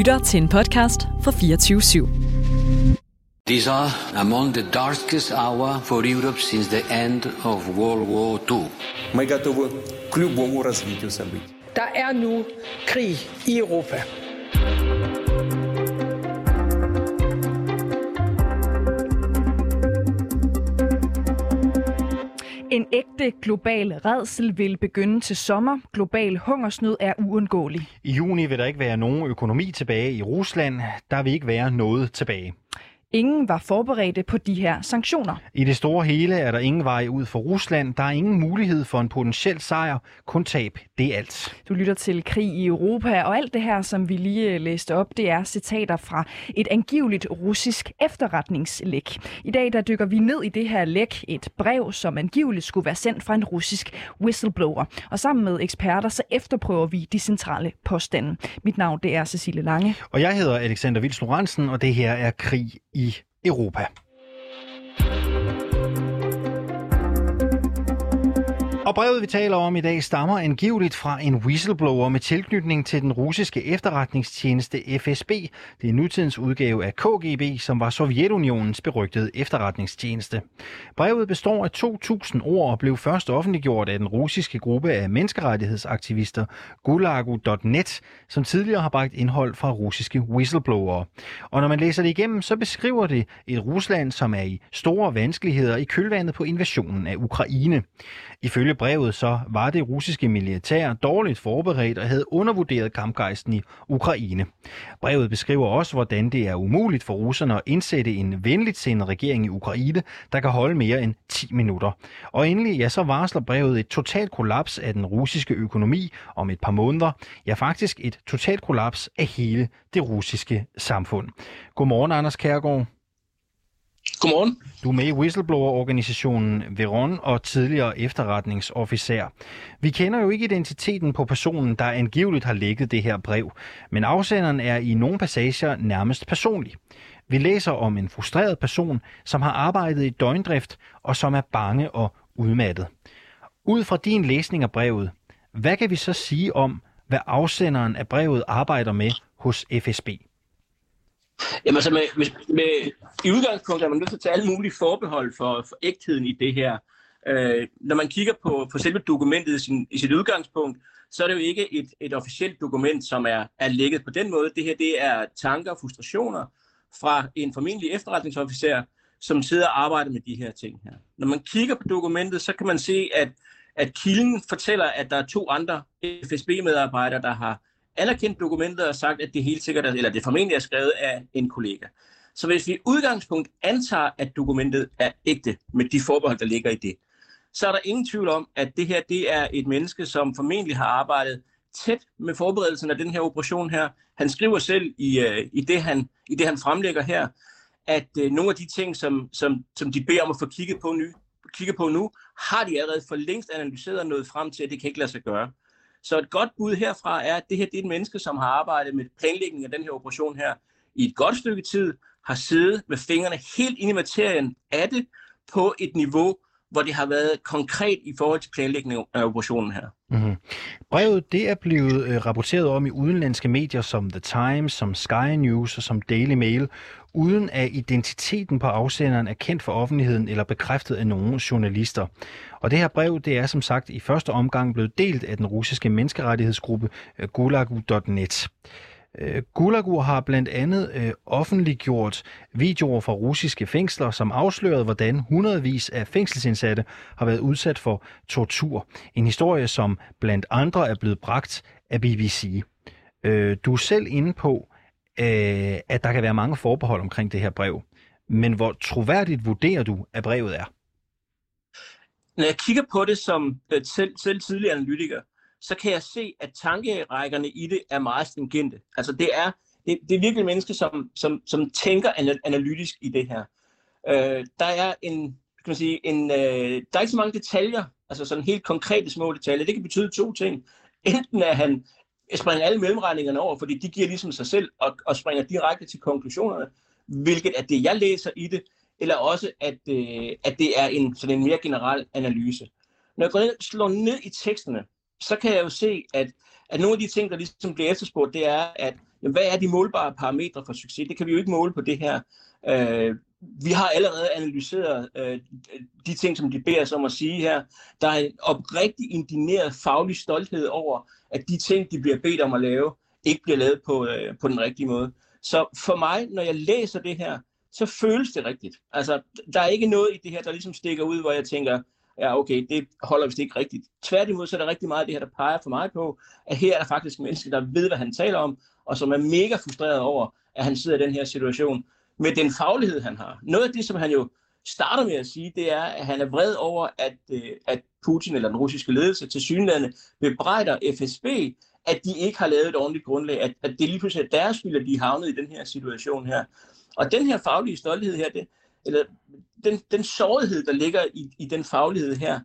lytter til en podcast fra 24 /7. These are among the darkest hour for Europe since the end of World War II. Мы готовы к любому развитию событий. Der er nu krig i Europa. Ægte global redsel vil begynde til sommer. Global hungersnød er uundgåelig. I juni vil der ikke være nogen økonomi tilbage i Rusland. Der vil ikke være noget tilbage. Ingen var forberedte på de her sanktioner. I det store hele er der ingen vej ud for Rusland. Der er ingen mulighed for en potentiel sejr. Kun tab. Det er alt. Du lytter til Krig i Europa, og alt det her, som vi lige læste op, det er citater fra et angiveligt russisk efterretningslæk. I dag der dykker vi ned i det her læk, et brev, som angiveligt skulle være sendt fra en russisk whistleblower. Og sammen med eksperter, så efterprøver vi de centrale påstande. Mit navn, det er Cecilie Lange. Og jeg hedder Alexander Vils Lorentzen, og det her er Krig i Europa. Og brevet, vi taler om i dag, stammer angiveligt fra en whistleblower med tilknytning til den russiske efterretningstjeneste FSB. Det er nutidens udgave af KGB, som var Sovjetunionens berygtede efterretningstjeneste. Brevet består af 2.000 ord og blev først offentliggjort af den russiske gruppe af menneskerettighedsaktivister Gulagu.net, som tidligere har bragt indhold fra russiske whistleblower. Og når man læser det igennem, så beskriver det et Rusland, som er i store vanskeligheder i kølvandet på invasionen af Ukraine. Ifølge brevet så var det russiske militær dårligt forberedt og havde undervurderet kampgejsten i Ukraine. Brevet beskriver også, hvordan det er umuligt for russerne at indsætte en venligt sindet regering i Ukraine, der kan holde mere end 10 minutter. Og endelig, ja, så varsler brevet et totalt kollaps af den russiske økonomi om et par måneder. Ja, faktisk et totalt kollaps af hele det russiske samfund. Godmorgen, Anders Kærgaard. Godmorgen. Du er med i whistleblower-organisationen Veron og tidligere efterretningsofficer. Vi kender jo ikke identiteten på personen, der angiveligt har lægget det her brev, men afsenderen er i nogle passager nærmest personlig. Vi læser om en frustreret person, som har arbejdet i døgndrift og som er bange og udmattet. Ud fra din læsning af brevet, hvad kan vi så sige om, hvad afsenderen af brevet arbejder med hos FSB? Jamen altså, med, med, med, i udgangspunktet er man nødt til at tage alle mulige forbehold for, for ægtheden i det her. Øh, når man kigger på, på selve dokumentet i, sin, i sit udgangspunkt, så er det jo ikke et, et officielt dokument, som er, er lægget på den måde. Det her det er tanker og frustrationer fra en formentlig efterretningsofficer, som sidder og arbejder med de her ting her. Når man kigger på dokumentet, så kan man se, at, at kilden fortæller, at der er to andre FSB-medarbejdere, der har anerkendt dokumentet og sagt, at det helt sikkert er, eller det formentlig er skrevet af en kollega. Så hvis vi udgangspunkt antager, at dokumentet er ægte med de forbehold, der ligger i det, så er der ingen tvivl om, at det her det er et menneske, som formentlig har arbejdet tæt med forberedelsen af den her operation her. Han skriver selv i, øh, i, det, han, i det, han fremlægger her, at øh, nogle af de ting, som, som, som de beder om at få kigget på, nu, kigget på nu, har de allerede for længst analyseret og nået frem til, at det kan ikke lade sig gøre. Så et godt bud herfra er, at det her det er et menneske, som har arbejdet med planlægning af den her operation her i et godt stykke tid, har siddet med fingrene helt ind i materien af det på et niveau, hvor det har været konkret i forhold til planlægning af operationen her. Mm-hmm. Brevet det er blevet øh, rapporteret om i udenlandske medier som The Times, som Sky News og som Daily Mail, uden at identiteten på afsenderen er kendt for offentligheden eller bekræftet af nogen journalister. Og det her brev det er som sagt i første omgang blevet delt af den russiske menneskerettighedsgruppe øh, Gulagu.net. Øh, gulagu har blandt andet øh, offentliggjort videoer fra russiske fængsler, som afslørede, hvordan hundredvis af fængselsindsatte har været udsat for tortur. En historie, som blandt andre er blevet bragt af BBC. Øh, du er selv inde på, øh, at der kan være mange forbehold omkring det her brev. Men hvor troværdigt vurderer du, at brevet er? Når jeg kigger på det som selv, selv tidligere analytiker, så kan jeg se, at tankerækkerne i det er meget stringente. Altså det er, det, det er virkelig mennesker, som, som, som tænker analytisk i det her. Øh, der er en, kan man sige, en, øh, der er ikke så mange detaljer, altså sådan helt konkrete små detaljer. Det kan betyde to ting. Enten at han springer alle mellemregningerne over, fordi de giver ligesom sig selv og, og springer direkte til konklusionerne, hvilket er det, jeg læser i det, eller også, at, øh, at det er en, sådan en mere generel analyse. Når jeg går ned, slår ned i teksterne, så kan jeg jo se, at, at nogle af de ting, der ligesom bliver efterspurgt, det er, at jamen, hvad er de målbare parametre for succes? Det kan vi jo ikke måle på det her. Øh, vi har allerede analyseret øh, de ting, som de beder os om at sige her. Der er en oprigtig indineret faglig stolthed over, at de ting, de bliver bedt om at lave, ikke bliver lavet på, øh, på den rigtige måde. Så for mig, når jeg læser det her, så føles det rigtigt. Altså, der er ikke noget i det her, der ligesom stikker ud, hvor jeg tænker, ja okay, det holder vist ikke rigtigt. Tværtimod så er der rigtig meget af det her, der peger for mig på, at her er der faktisk mennesker, der ved, hvad han taler om, og som er mega frustreret over, at han sidder i den her situation, med den faglighed, han har. Noget af det, som han jo starter med at sige, det er, at han er vred over, at, øh, at Putin eller den russiske ledelse til synlande bebrejder FSB, at de ikke har lavet et ordentligt grundlag, at, at det lige pludselig er deres skyld, at de er havnet i den her situation her. Og den her faglige stolthed her, det, eller den, den sårighed, der ligger i, i den faglighed her,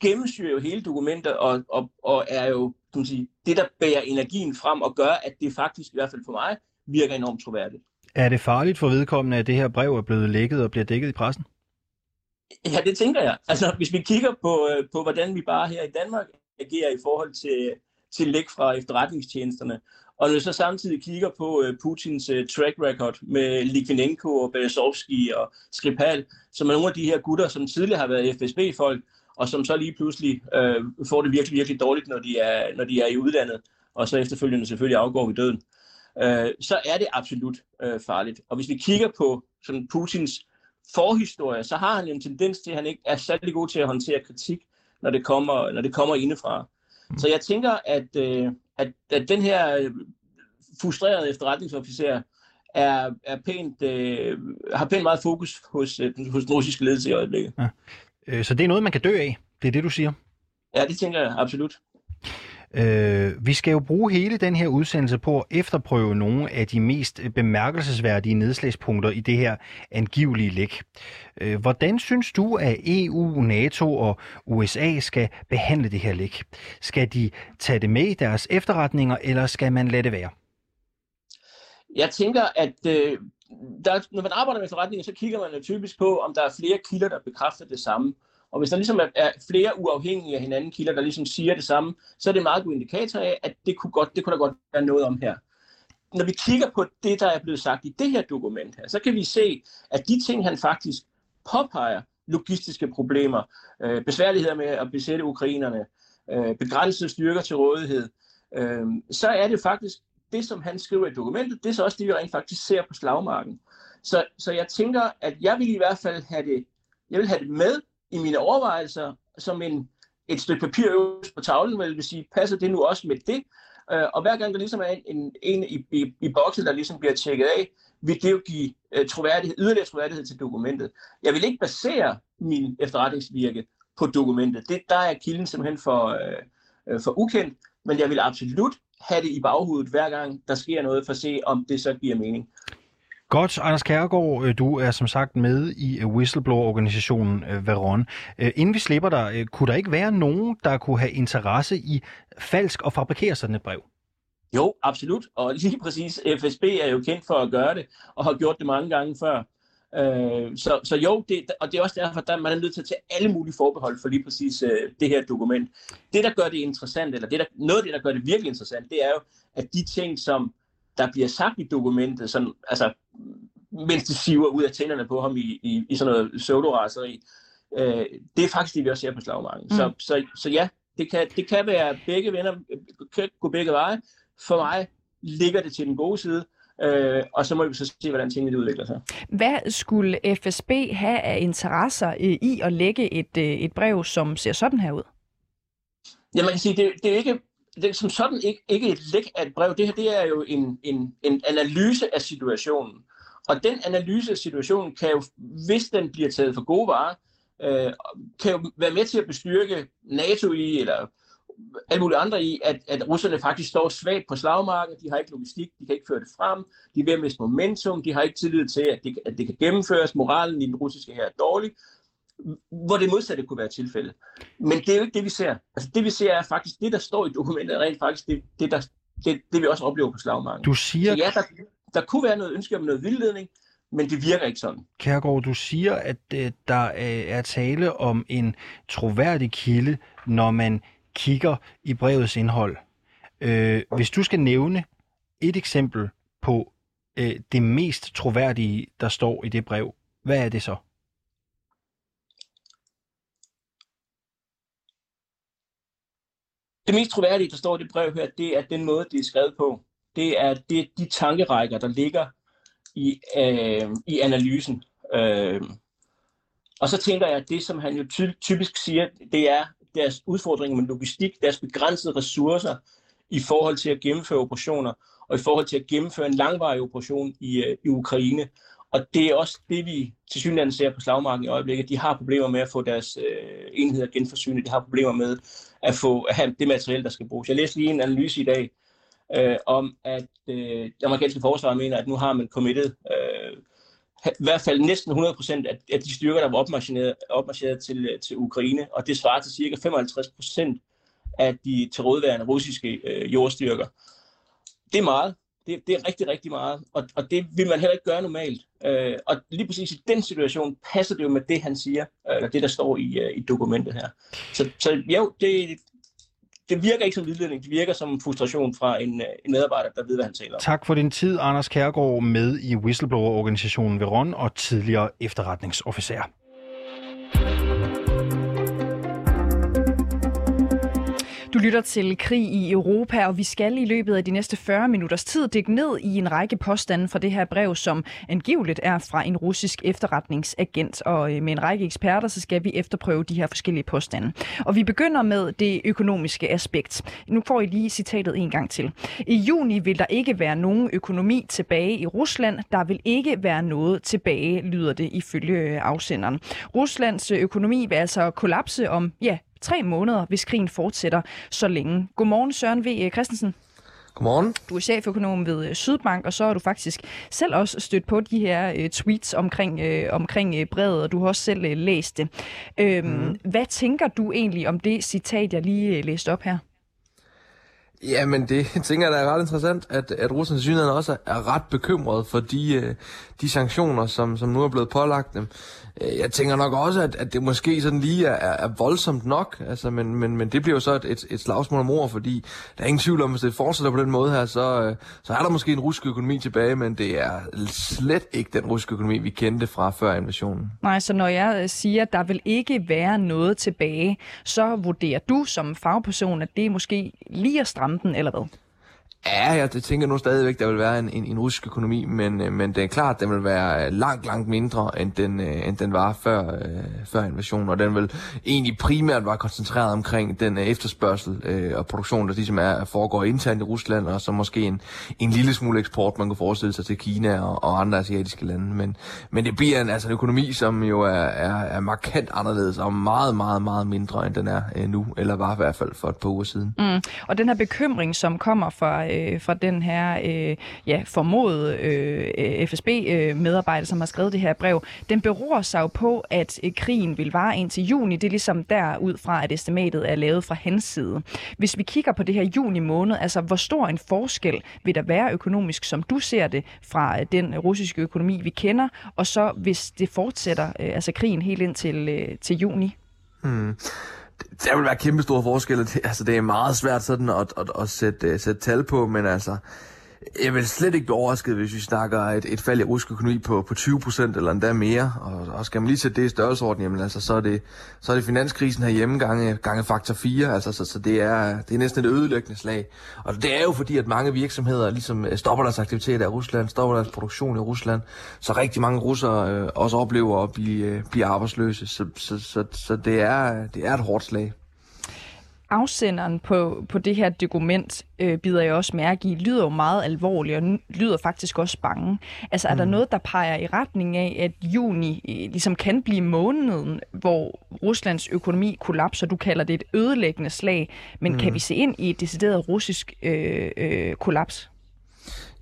gennemsyrer jo hele dokumentet og, og, og er jo kan man sige, det, der bærer energien frem og gør, at det faktisk, i hvert fald for mig, virker enormt troværdigt. Er det farligt for vedkommende, at det her brev er blevet lækket og bliver dækket i pressen? Ja, det tænker jeg. Altså, hvis vi kigger på, øh, på hvordan vi bare her i Danmark agerer i forhold til, til læk fra efterretningstjenesterne, og når vi så samtidig kigger på uh, Putins uh, track record med Litvinenko og Berezovski og Skripal, som er nogle af de her gutter, som tidligere har været FSB-folk, og som så lige pludselig uh, får det virkelig, virkelig dårligt, når de, er, når de er i udlandet, og så efterfølgende selvfølgelig afgår ved døden, uh, så er det absolut uh, farligt. Og hvis vi kigger på sådan Putins forhistorie, så har han en tendens til, at han ikke er særlig god til at håndtere kritik, når det kommer, når det kommer indefra. Så jeg tænker, at, øh, at, at den her øh, frustrerede efterretningsofficer er, er pænt, øh, har pænt meget fokus hos, øh, hos den russiske ledelse i øjeblikket. Ja. Øh, så det er noget, man kan dø af? Det er det, du siger? Ja, det tænker jeg absolut. Øh, vi skal jo bruge hele den her udsendelse på at efterprøve nogle af de mest bemærkelsesværdige nedslagspunkter i det her angivelige læk. Øh, hvordan synes du, at EU, NATO og USA skal behandle det her læk? Skal de tage det med i deres efterretninger, eller skal man lade det være? Jeg tænker, at øh, der, når man arbejder med efterretninger, så kigger man jo typisk på, om der er flere kilder, der bekræfter det samme. Og hvis der ligesom er, er flere uafhængige af hinanden kilder, der ligesom siger det samme, så er det en meget god indikator af, at det kunne, godt, det kunne der godt være noget om her. Når vi kigger på det, der er blevet sagt i det her dokument her, så kan vi se, at de ting, han faktisk påpeger, logistiske problemer, øh, besværligheder med at besætte ukrainerne, øh, begrænsede styrker til rådighed, øh, så er det faktisk det, som han skriver i dokumentet, det er så også det, vi rent faktisk ser på slagmarken. Så, så jeg tænker, at jeg vil i hvert fald have det, jeg vil have det med i mine overvejelser som en, et stykke papir øverst på tavlen, vil sige, passer det nu også med det? Øh, og hver gang der ligesom er en, en, en i, i, i boksen, der ligesom bliver tjekket af, vil det jo give uh, troværdighed, yderligere troværdighed til dokumentet. Jeg vil ikke basere min efterretningsvirke på dokumentet. Det, der er kilden simpelthen for, uh, for ukendt, men jeg vil absolut have det i baghovedet hver gang, der sker noget, for at se, om det så giver mening. Godt, Anders Kærgaard, øh, du er som sagt med i øh, whistleblower-organisationen øh, Veron. Inden vi slipper dig, kunne der ikke være nogen, der kunne have interesse i falsk og fabrikere sådan et brev? Jo, absolut. Og lige præcis FSB er jo kendt for at gøre det, og har gjort det mange gange før. så, så jo, det, og det er også derfor, at man er nødt til at tage alle mulige forbehold for lige præcis det her dokument. Det, der gør det interessant, eller det der, noget af det, der gør det virkelig interessant, det er jo, at de ting, som der bliver sagt i dokumentet, sådan, altså, mens de siver ud af tænderne på ham i, i, i sådan noget pseudoraseri, øh, det er faktisk det, vi også ser på slagmarken. Mm. Så, så, så ja, det kan, det kan være begge venner, kan gå begge veje. For mig ligger det til den gode side, øh, og så må vi så se, hvordan tingene udvikler sig. Hvad skulle FSB have af interesser øh, i at lægge et, øh, et brev, som ser sådan her ud? Ja, man kan sige, det, det er ikke det er som sådan ikke, ikke et læk af et brev. Det her det er jo en, en, en analyse af situationen. Og den analyse af situationen kan jo, hvis den bliver taget for gode varer, øh, kan jo være med til at bestyrke NATO i, eller alle mulige andre i, at, at russerne faktisk står svagt på slagmarken, de har ikke logistik, de kan ikke føre det frem, de er ved at miste momentum, de har ikke tillid til, at det, at det kan gennemføres, moralen i den russiske her er dårlig, hvor det modsatte kunne være tilfældet. Men det er jo ikke det, vi ser. Altså det, vi ser, er faktisk det, der står i dokumentet, er rent faktisk det, det, der, det, det vi også oplever på slagmarken. Du siger... Så ja, der, der kunne være noget ønske om noget vildledning, men det virker ikke sådan. Kærgaard, du siger, at uh, der uh, er tale om en troværdig kilde, når man kigger i brevets indhold. Øh, hvis du skal nævne et eksempel på øh, det mest troværdige, der står i det brev, hvad er det så? Det mest troværdige, der står i det brev her, det er den måde, det er skrevet på. Det er, det er de tankerækker, der ligger i, øh, i analysen. Øh, og så tænker jeg, at det, som han jo ty- typisk siger, det er deres udfordringer med logistik, deres begrænsede ressourcer i forhold til at gennemføre operationer, og i forhold til at gennemføre en langvarig operation i, øh, i Ukraine. Og det er også det, vi til synligheden ser på slagmarken i øjeblikket. De har problemer med at få deres øh, enheder genforsynet. De har problemer med at få at have det materiel, der skal bruges. Jeg læste lige en analyse i dag øh, om, at øh, det amerikanske forsvar mener, at nu har man committed øh, i hvert fald næsten 100 procent af, af de styrker, der var opmarcheret, opmarcheret til, øh, til Ukraine, og det svarer til cirka 55 procent af de tilrådværende russiske øh, jordstyrker. Det er meget. Det, det er rigtig, rigtig meget, og, og det vil man heller ikke gøre normalt. Øh, og lige præcis i den situation passer det jo med det, han siger, øh, det der står i, øh, i dokumentet her. Så, så jo, det, det virker ikke som vildledning, det virker som frustration fra en, en medarbejder, der ved, hvad han taler om. Tak for din tid, Anders Kærgaard, med i whistleblower-organisationen Veron og tidligere efterretningsofficer. Du lytter til Krig i Europa, og vi skal i løbet af de næste 40 minutters tid dykke ned i en række påstande fra det her brev, som angiveligt er fra en russisk efterretningsagent. Og øh, med en række eksperter, så skal vi efterprøve de her forskellige påstande. Og vi begynder med det økonomiske aspekt. Nu får I lige citatet en gang til. I juni vil der ikke være nogen økonomi tilbage i Rusland. Der vil ikke være noget tilbage, lyder det ifølge øh, afsenderen. Ruslands øh, økonomi vil altså kollapse om, ja, tre måneder, hvis krigen fortsætter så længe. Godmorgen, Søren V. Christensen. Godmorgen. Du er cheføkonom ved øh, Sydbank, og så har du faktisk selv også stødt på de her uh, tweets omkring, uh, omkring uh, brevet, og du har også selv uh, læst det. Øhm, mm. Hvad tænker du egentlig om det citat, jeg lige uh, læste op her? Jamen, det tænker jeg, der er ret interessant, at, at Rusland synligheden også er ret bekymret for de, øh, de sanktioner, som, som nu er blevet pålagt dem. Øh, jeg tænker nok også, at, at det måske sådan lige er, er voldsomt nok, altså, men, men, men det bliver jo så et, et, et slagsmål om ord, fordi der er ingen tvivl om, hvis det fortsætter på den måde her, så, øh, så er der måske en russisk økonomi tilbage, men det er slet ikke den russiske økonomi, vi kendte fra før invasionen. Nej, så når jeg siger, at der vil ikke være noget tilbage, så vurderer du som fagperson, at det er måske lige at stramme den, eller hvad? Ja, jeg tænker nu stadigvæk, der vil være en, en, en russisk økonomi, men, øh, men det er klart, at den vil være øh, langt, langt mindre, end den, øh, end den var før, øh, før invasionen, og den vil egentlig primært være koncentreret omkring den øh, efterspørgsel øh, og produktion, der ligesom er, foregår internt i Rusland, og så måske en, en lille smule eksport, man kan forestille sig til Kina og, og andre asiatiske lande. Men, men det bliver en, altså en økonomi, som jo er, er, er markant anderledes og meget, meget, meget mindre, end den er øh, nu, eller var i hvert fald for et par uger siden. Mm. Og den her bekymring, som kommer fra øh, fra den her øh, ja, formodede øh, FSB-medarbejder, øh, som har skrevet det her brev, den beror sig jo på, at øh, krigen vil vare indtil juni. Det er ligesom derud fra, at estimatet er lavet fra hans side. Hvis vi kigger på det her juni måned, altså hvor stor en forskel vil der være økonomisk, som du ser det, fra øh, den russiske økonomi, vi kender, og så hvis det fortsætter, øh, altså krigen helt ind til, øh, til juni? Hmm der vil være kæmpe store forskelle. Det, altså, det er meget svært sådan at, at, at sætte, uh, sætte tal på, men altså, jeg vil slet ikke blive overrasket, hvis vi snakker et, et fald i russisk økonomi på, på 20% eller endda mere. Og, og skal man lige sætte det i størrelsesorden, jamen altså, så er det, så er det finanskrisen herhjemme gange, gange faktor 4. Altså, så, så det, er, det er næsten et ødelæggende slag. Og det er jo fordi, at mange virksomheder ligesom øh, stopper deres aktiviteter i Rusland, stopper deres produktion i Rusland. Så rigtig mange russere øh, også oplever at blive, øh, blive arbejdsløse. Så, så, så, så det, er, det er et hårdt slag afsenderen på, på det her dokument, øh, bider jeg også mærke i, lyder jo meget alvorlig og lyder faktisk også bange. Altså er mm. der noget, der peger i retning af, at juni øh, ligesom kan blive måneden, hvor Ruslands økonomi kollapser? Du kalder det et ødelæggende slag, men mm. kan vi se ind i et decideret russisk øh, øh, kollaps?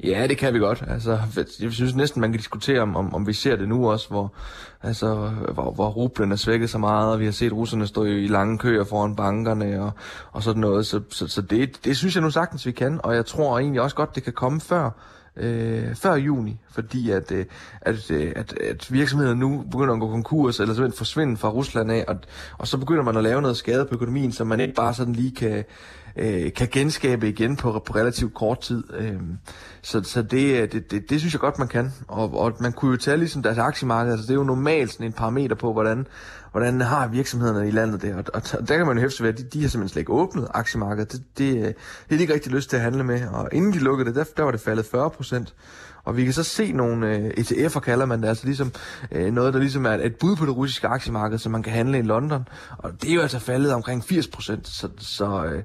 Ja, det kan vi godt. Altså, jeg synes næsten, man kan diskutere, om, om, om vi ser det nu også, hvor, altså, hvor, hvor rublen er svækket så meget, og vi har set russerne stå i lange køer foran bankerne og, og sådan noget. Så, så, så det, det synes jeg nu sagtens, vi kan, og jeg tror egentlig også godt, det kan komme før øh, før juni, fordi at, øh, at, øh, at, at virksomheder nu begynder at gå konkurs, eller simpelthen forsvinde fra Rusland af, og, og så begynder man at lave noget skade på økonomien, som man ikke bare sådan lige kan, øh, kan genskabe igen på, på relativt kort tid. Øh, så så det, øh, det, det, det synes jeg godt, man kan. Og, og man kunne jo tage ligesom deres aktiemarked, altså det er jo normalt sådan en parameter på, hvordan, hvordan har virksomhederne i landet det. Og, og, og der kan man jo hæfte ved, at de, de har simpelthen slet ikke åbnet aktiemarkedet. Det, det, øh, det har de ikke rigtig lyst til at handle med. Og inden de lukkede det, der, der var det faldet 40 procent. Og vi kan så se nogle øh, ETF'er, kalder man det, altså ligesom øh, noget, der ligesom er et bud på det russiske aktiemarked, som man kan handle i London. Og det er jo altså faldet omkring 80 procent, så, så, øh,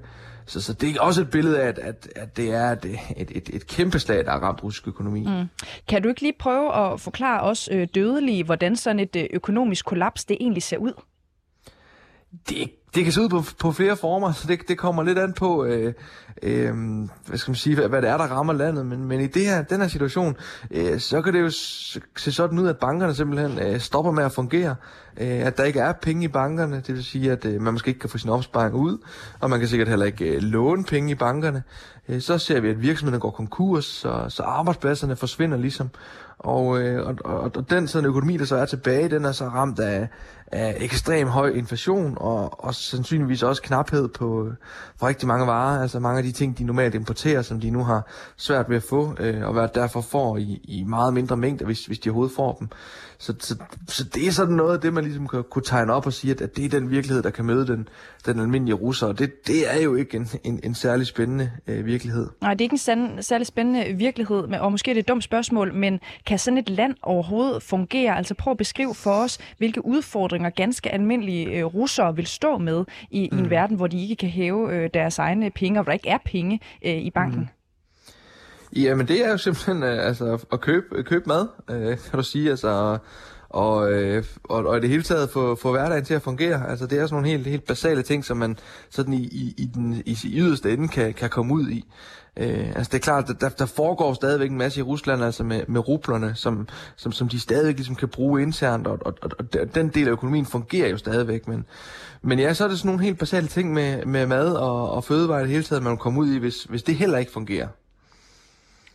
så, så det er også et billede af, at, at, at det er et, et, et, et kæmpe slag, der har ramt russisk økonomi. Mm. Kan du ikke lige prøve at forklare os øh, dødelige, hvordan sådan et øh, økonomisk kollaps det egentlig ser ud? Det, det kan se ud på, på flere former, så det, det kommer lidt an på, øh, øh, hvad skal man sige, hvad, hvad det er, der rammer landet. Men, men i det her, den her situation, øh, så kan det jo se sådan ud, at bankerne simpelthen øh, stopper med at fungere. Øh, at der ikke er penge i bankerne, det vil sige, at øh, man måske ikke kan få sin opsparing ud, og man kan sikkert heller ikke øh, låne penge i bankerne. Øh, så ser vi, at virksomhederne går konkurs, så, så arbejdspladserne forsvinder ligesom. Og, øh, og, og, og den sådan økonomi, der så er tilbage, den er så ramt af, af ekstrem høj inflation, og, og sandsynligvis også knaphed på, på rigtig mange varer. Altså mange af de ting, de normalt importerer, som de nu har svært ved at få, øh, og hvad derfor får i, i meget mindre mængder, hvis, hvis de overhovedet får dem. Så, så, så det er sådan noget af det, man ligesom kan, kunne tegne op og sige, at, at det er den virkelighed, der kan møde den, den almindelige russer. Og det, det er jo ikke en, en, en særlig spændende øh, virkelighed. Nej, det er ikke en sand, særlig spændende virkelighed, og måske er det et dumt spørgsmål, men kan sådan et land overhovedet fungere? Altså prøv at beskrive for os, hvilke udfordringer ganske almindelige øh, russere vil stå med i, mm. i en verden, hvor de ikke kan hæve øh, deres egne penge, og hvor der ikke er penge øh, i banken. Mm. Jamen det er jo simpelthen øh, altså, at købe, købe mad, øh, kan du sige. Altså, og, øh, og, og i det hele taget få, få hverdagen til at fungere. Altså det er sådan nogle helt, helt basale ting, som man sådan i, i, i den i, yderste ende kan, kan komme ud i. Øh, altså det er klart, at der, der foregår stadigvæk en masse i Rusland, altså med, med rublerne, som, som, som de stadigvæk ligesom kan bruge internt, og, og, og, og den del af økonomien fungerer jo stadigvæk, men, men ja, så er det sådan nogle helt basale ting med, med mad og, og fødevarer i det hele taget, man kommer ud i, hvis, hvis det heller ikke fungerer.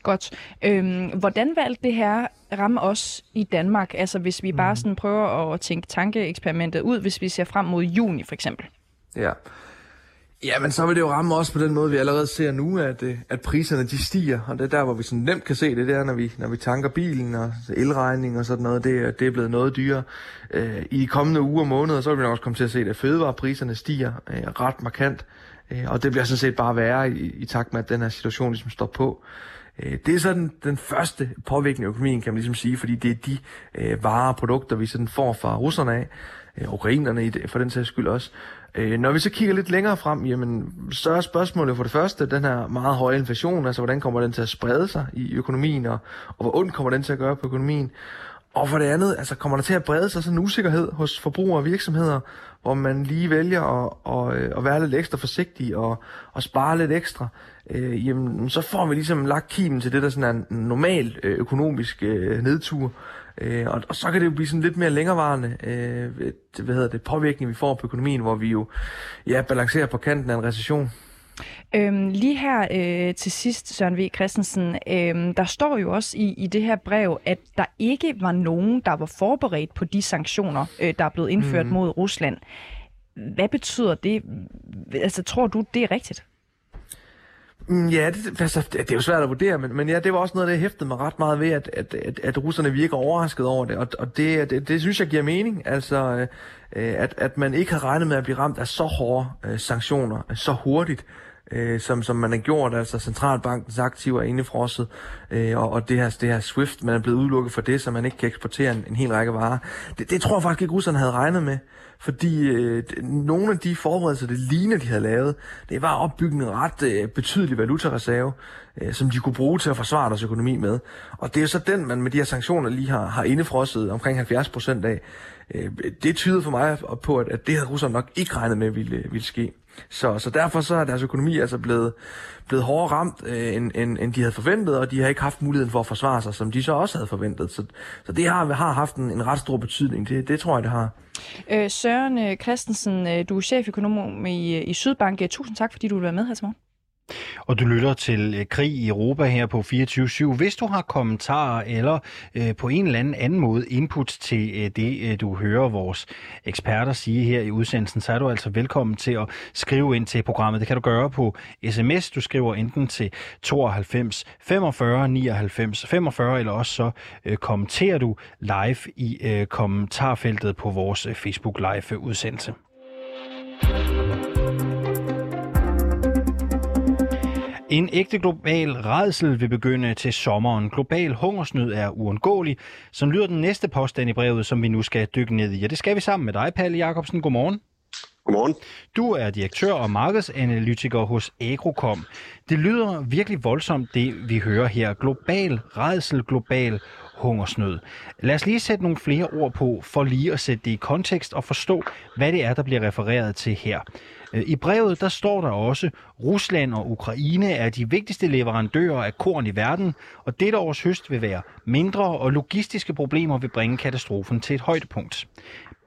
Godt. Øhm, hvordan valgte det her ramme os i Danmark? Altså hvis vi bare mhm. sådan prøver at tænke tankeeksperimentet ud, hvis vi ser frem mod juni for eksempel. Ja. Ja, men så vil det jo ramme os på den måde, vi allerede ser nu, at, øh, at priserne de stiger. Og det er der, hvor vi sådan nemt kan se det, der, når vi, når vi tanker bilen og elregning og sådan noget. Det, det er blevet noget dyrere. Øh, I de kommende uger og måneder, så vil vi nok også komme til at se, at fødevarepriserne stiger øh, ret markant. Øh, og det bliver sådan set bare værre i, i takt med, at den her situation ligesom står på. Øh, Øh, det er sådan den første påvirkning af økonomien, kan man ligesom sige, fordi det er de øh, varer og produkter, vi sådan får fra russerne af, øh, ukrainerne i det, for den sags skyld også. Øh, når vi så kigger lidt længere frem, jamen, så er spørgsmålet for det første, den her meget høje inflation, altså hvordan kommer den til at sprede sig i økonomien, og, og hvor ondt kommer den til at gøre på økonomien. Og for det andet, altså kommer der til at brede sig sådan en usikkerhed hos forbrugere og virksomheder, hvor man lige vælger at, at, øh, at være lidt ekstra forsigtig og, og spare lidt ekstra, øh, jamen så får vi ligesom lagt kimen til det, der sådan er en normal øh, økonomisk øh, nedtur. Øh, og, og så kan det jo blive sådan lidt mere længerevarende øh, hvad hedder det, påvirkning, vi får på økonomien, hvor vi jo ja, balancerer på kanten af en recession. Øhm, lige her øh, til sidst, Søren V. Christensen, øh, der står jo også i, i det her brev, at der ikke var nogen, der var forberedt på de sanktioner, øh, der er blevet indført mm. mod Rusland. Hvad betyder det? Altså, tror du, det er rigtigt? Mm, ja, det, altså, det er jo svært at vurdere, men, men ja, det var også noget, der hæftede mig ret meget ved, at, at, at, at russerne virker overrasket over det, og, og det, det, det synes jeg giver mening, altså øh, at, at man ikke har regnet med at blive ramt af så hårde øh, sanktioner øh, så hurtigt, øh, Øh, som, som man har gjort, altså centralbankens aktiver er indefrosset, øh, og, og det, her, det her SWIFT, man er blevet udelukket for det, så man ikke kan eksportere en, en hel række varer. Det, det tror jeg faktisk ikke, russerne havde regnet med, fordi øh, nogle af de forberedelser, det ligner, de havde lavet, det var at opbygge en ret øh, betydelig valutareserve, øh, som de kunne bruge til at forsvare deres økonomi med. Og det er så den, man med de her sanktioner lige har, har indefrosset omkring 70 procent af. Øh, det tyder for mig på, at, at det havde russerne nok ikke regnet med ville, øh, ville ske. Så, så derfor så er deres økonomi altså blevet, blevet hårdere ramt, øh, end, end, end de havde forventet, og de har ikke haft muligheden for at forsvare sig, som de så også havde forventet. Så, så det har, har haft en, en ret stor betydning. Det, det tror jeg, det har. Øh, Søren øh, Christensen, øh, du er cheføkonom i, i Sydbank. Tusind tak, fordi du vil være med her til morgen og du lytter til øh, Krig i Europa her på 24-7. Hvis du har kommentarer eller øh, på en eller anden anden måde input til øh, det, øh, du hører vores eksperter sige her i udsendelsen, så er du altså velkommen til at skrive ind til programmet. Det kan du gøre på sms. Du skriver enten til 92 45 99 45, eller også så øh, kommenterer du live i øh, kommentarfeltet på vores øh, Facebook live udsendelse. En ægte global redsel vil begynde til sommeren. Global hungersnød er uundgåelig, som lyder den næste påstand i brevet, som vi nu skal dykke ned i. Og det skal vi sammen med dig, Palle Jacobsen. Godmorgen. Godmorgen. Du er direktør og markedsanalytiker hos Agrocom. Det lyder virkelig voldsomt, det vi hører her. Global redsel, global hungersnød. Lad os lige sætte nogle flere ord på, for lige at sætte det i kontekst og forstå, hvad det er, der bliver refereret til her. Øh, I brevet der står der også, Rusland og Ukraine er de vigtigste leverandører af korn i verden, og dette års høst vil være mindre, og logistiske problemer vil bringe katastrofen til et højdepunkt.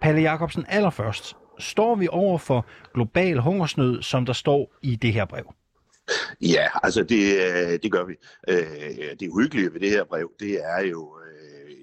Palle Jacobsen, allerførst, står vi over for global hungersnød, som der står i det her brev? Ja, altså det, øh, det gør vi. Øh, det uhyggelige ved det her brev, det er jo,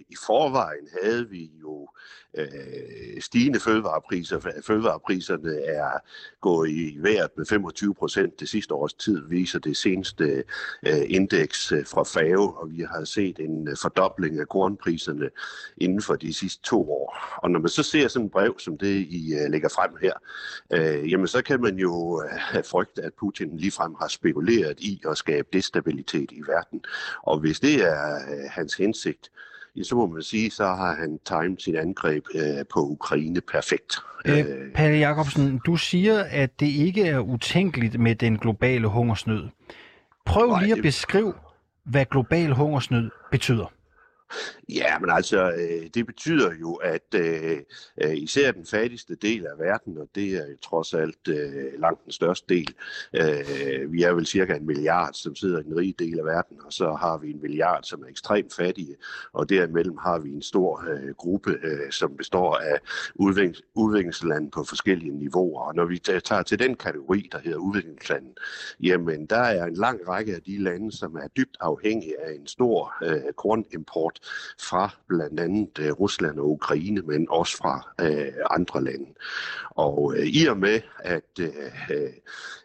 i forvejen havde vi jo øh, stigende fødevarepriser. Fødevarepriserne er gået i vejret med 25 procent det sidste års tid, viser det seneste øh, indeks øh, fra FAO, og vi har set en øh, fordobling af kornpriserne inden for de sidste to år. Og når man så ser sådan et brev, som det I øh, lægger frem her, øh, jamen så kan man jo øh, have frygt, at Putin ligefrem har spekuleret i at skabe destabilitet i verden. Og hvis det er øh, hans hensigt, ja, så må man sige, så har han timet sit angreb øh, på Ukraine perfekt. Øh, øh, Palle Jacobsen, du siger, at det ikke er utænkeligt med den globale hungersnød. Prøv Nej, lige at beskrive, hvad global hungersnød betyder. Ja, men altså, øh, det betyder jo, at øh, øh, især den fattigste del af verden, og det er jo trods alt øh, langt den største del, øh, vi er vel cirka en milliard, som sidder i den rige del af verden, og så har vi en milliard, som er ekstremt fattige, og derimellem har vi en stor øh, gruppe, øh, som består af udviklings- udviklingslande på forskellige niveauer. Og når vi tager til den kategori, der hedder udviklingslande, jamen der er en lang række af de lande, som er dybt afhængige af en stor øh, kornimport fra blandt andet øh, Rusland og Ukraine, men også fra øh, andre lande. Og øh, i og med, at øh,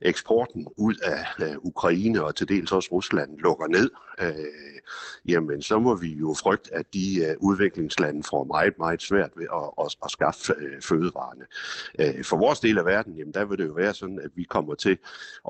eksporten ud af øh, Ukraine og til dels også Rusland lukker ned, øh, jamen så må vi jo frygte, at de øh, udviklingslande får meget, meget svært ved at, at, at skaffe øh, fødevarene. Øh, for vores del af verden, jamen der vil det jo være sådan, at vi kommer til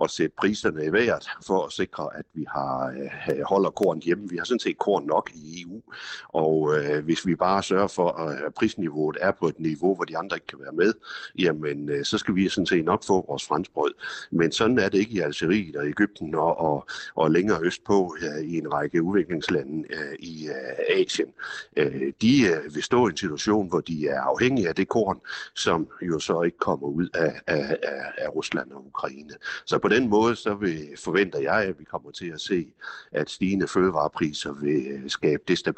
at sætte priserne i vejret for at sikre, at vi har øh, holder korn hjemme. Vi har sådan set korn nok i EU, og øh, hvis vi bare sørger for, at prisniveauet er på et niveau, hvor de andre ikke kan være med, jamen øh, så skal vi sådan set nok få vores franskbrød. Men sådan er det ikke i Algeriet og Ægypten og, og, og længere østpå øh, i en række udviklingslande øh, i øh, Asien. Øh, de øh, vil stå i en situation, hvor de er afhængige af det korn, som jo så ikke kommer ud af, af, af, af Rusland og Ukraine. Så på den måde så vil, forventer jeg, at vi kommer til at se, at stigende fødevarepriser vil øh, skabe destabilitet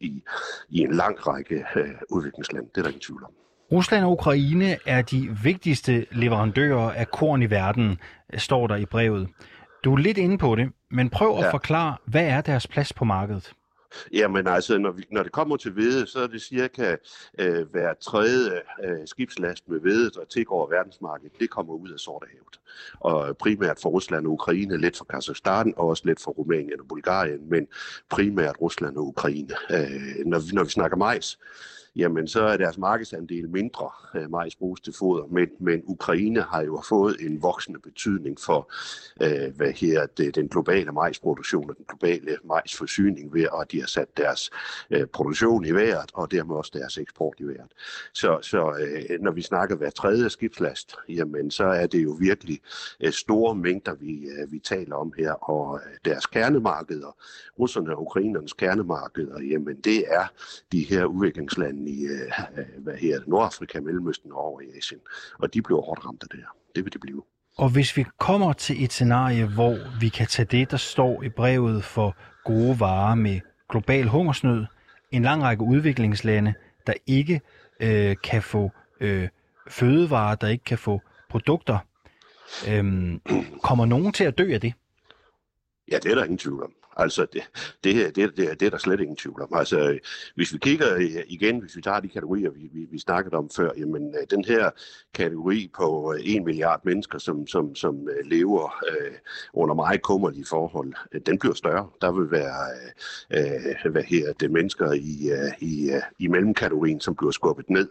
i, i en lang række øh, udviklingslande. Det er der ingen tvivl om. Rusland og Ukraine er de vigtigste leverandører af korn i verden, står der i brevet. Du er lidt inde på det, men prøv at ja. forklare, hvad er deres plads på markedet? Jamen altså, når, vi, når det kommer til hvede, så er det cirka øh, hver tredje øh, skibslast med hvede, der tilgår verdensmarkedet, det kommer ud af Sortehavet. Og primært fra Rusland og Ukraine, lidt fra Kazakhstan og også lidt fra Rumænien og Bulgarien, men primært Rusland og Ukraine. Øh, når, vi, når vi snakker majs, jamen så er deres markedsandel mindre. Øh, majs bruges til foder, men, men Ukraine har jo fået en voksende betydning for øh, hvad her, det, den globale majsproduktion og den globale majsforsyning ved, at de har sat deres øh, produktion i vejret og dermed også deres eksport i vejret. Så, så øh, når vi snakker hver tredje skibslast, jamen så er det jo virkelig øh, store mængder, vi, øh, vi taler om her, og øh, deres kernemarkeder, russerne og ukrainernes kernemarkeder, jamen det er de her udviklingslande, i øh, hvad her, Nordafrika, Mellemøsten og over i Asien. Og de bliver hårdt ramt af det her. Det vil det blive. Og hvis vi kommer til et scenarie, hvor vi kan tage det, der står i brevet for gode varer med global hungersnød, en lang række udviklingslande, der ikke øh, kan få øh, fødevarer, der ikke kan få produkter, øh, kommer nogen til at dø af det? Ja, det er der ingen tvivl om. Altså, det, det, det, det, det er der slet ingen tvivl om. Altså, hvis vi kigger øh, igen, hvis vi tager de kategorier, vi, vi, vi snakkede om før, jamen, øh, den her kategori på øh, 1 milliard mennesker, som, som, som lever øh, under meget kummerlige forhold, den bliver større. Der vil være øh, hvad her, det mennesker i, i, i mellemkategorien, som bliver skubbet ned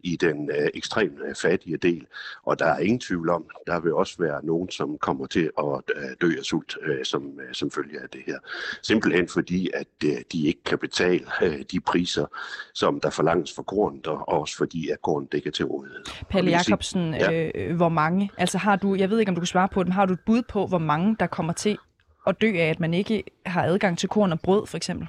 i den øh, ekstremt fattige del. Og der er ingen tvivl om, der vil også være nogen, som kommer til at dø af sult øh, som, som følge af det her. Simpelthen fordi, at øh, de ikke kan betale øh, de priser, som der forlanges for korn, og også fordi, at korn ikke er til rådighed. Palle Jacobsen, ja. øh, hvor mange, altså har du, jeg ved ikke, om du kan svare på det, men har du et bud på, hvor mange, der kommer til at dø af, at man ikke har adgang til korn og brød, for eksempel?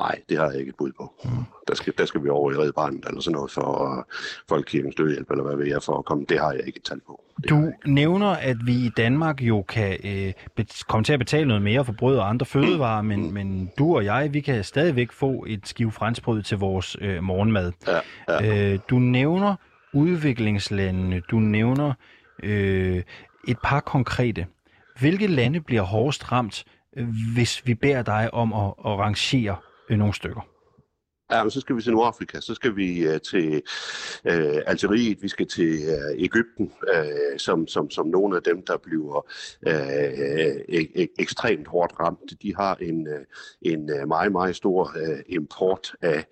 Nej, det har jeg ikke et bud på. Mm. Der, skal, der skal vi over i Red Barnet eller sådan noget for Folkekirkens Dødhjælp, eller hvad ved jeg, for at komme. Det har jeg ikke et tal på. Det du nævner, at vi i Danmark jo kan øh, komme til at betale noget mere for brød og andre fødevarer, mm. men, men du og jeg, vi kan stadigvæk få et skive franskbrød til vores øh, morgenmad. Ja, ja. Øh, du nævner udviklingslandene, du nævner øh, et par konkrete. Hvilke lande bliver hårdest ramt, øh, hvis vi beder dig om at, at rangere øh, nogle stykker. Ja, men så skal vi til Nordafrika, så skal vi uh, til uh, Algeriet, vi skal til øh, uh, Ægypten, uh, som, som, som nogle af dem, der bliver uh, ek- ekstremt hårdt ramt. De har en, uh, en meget, meget stor uh, import af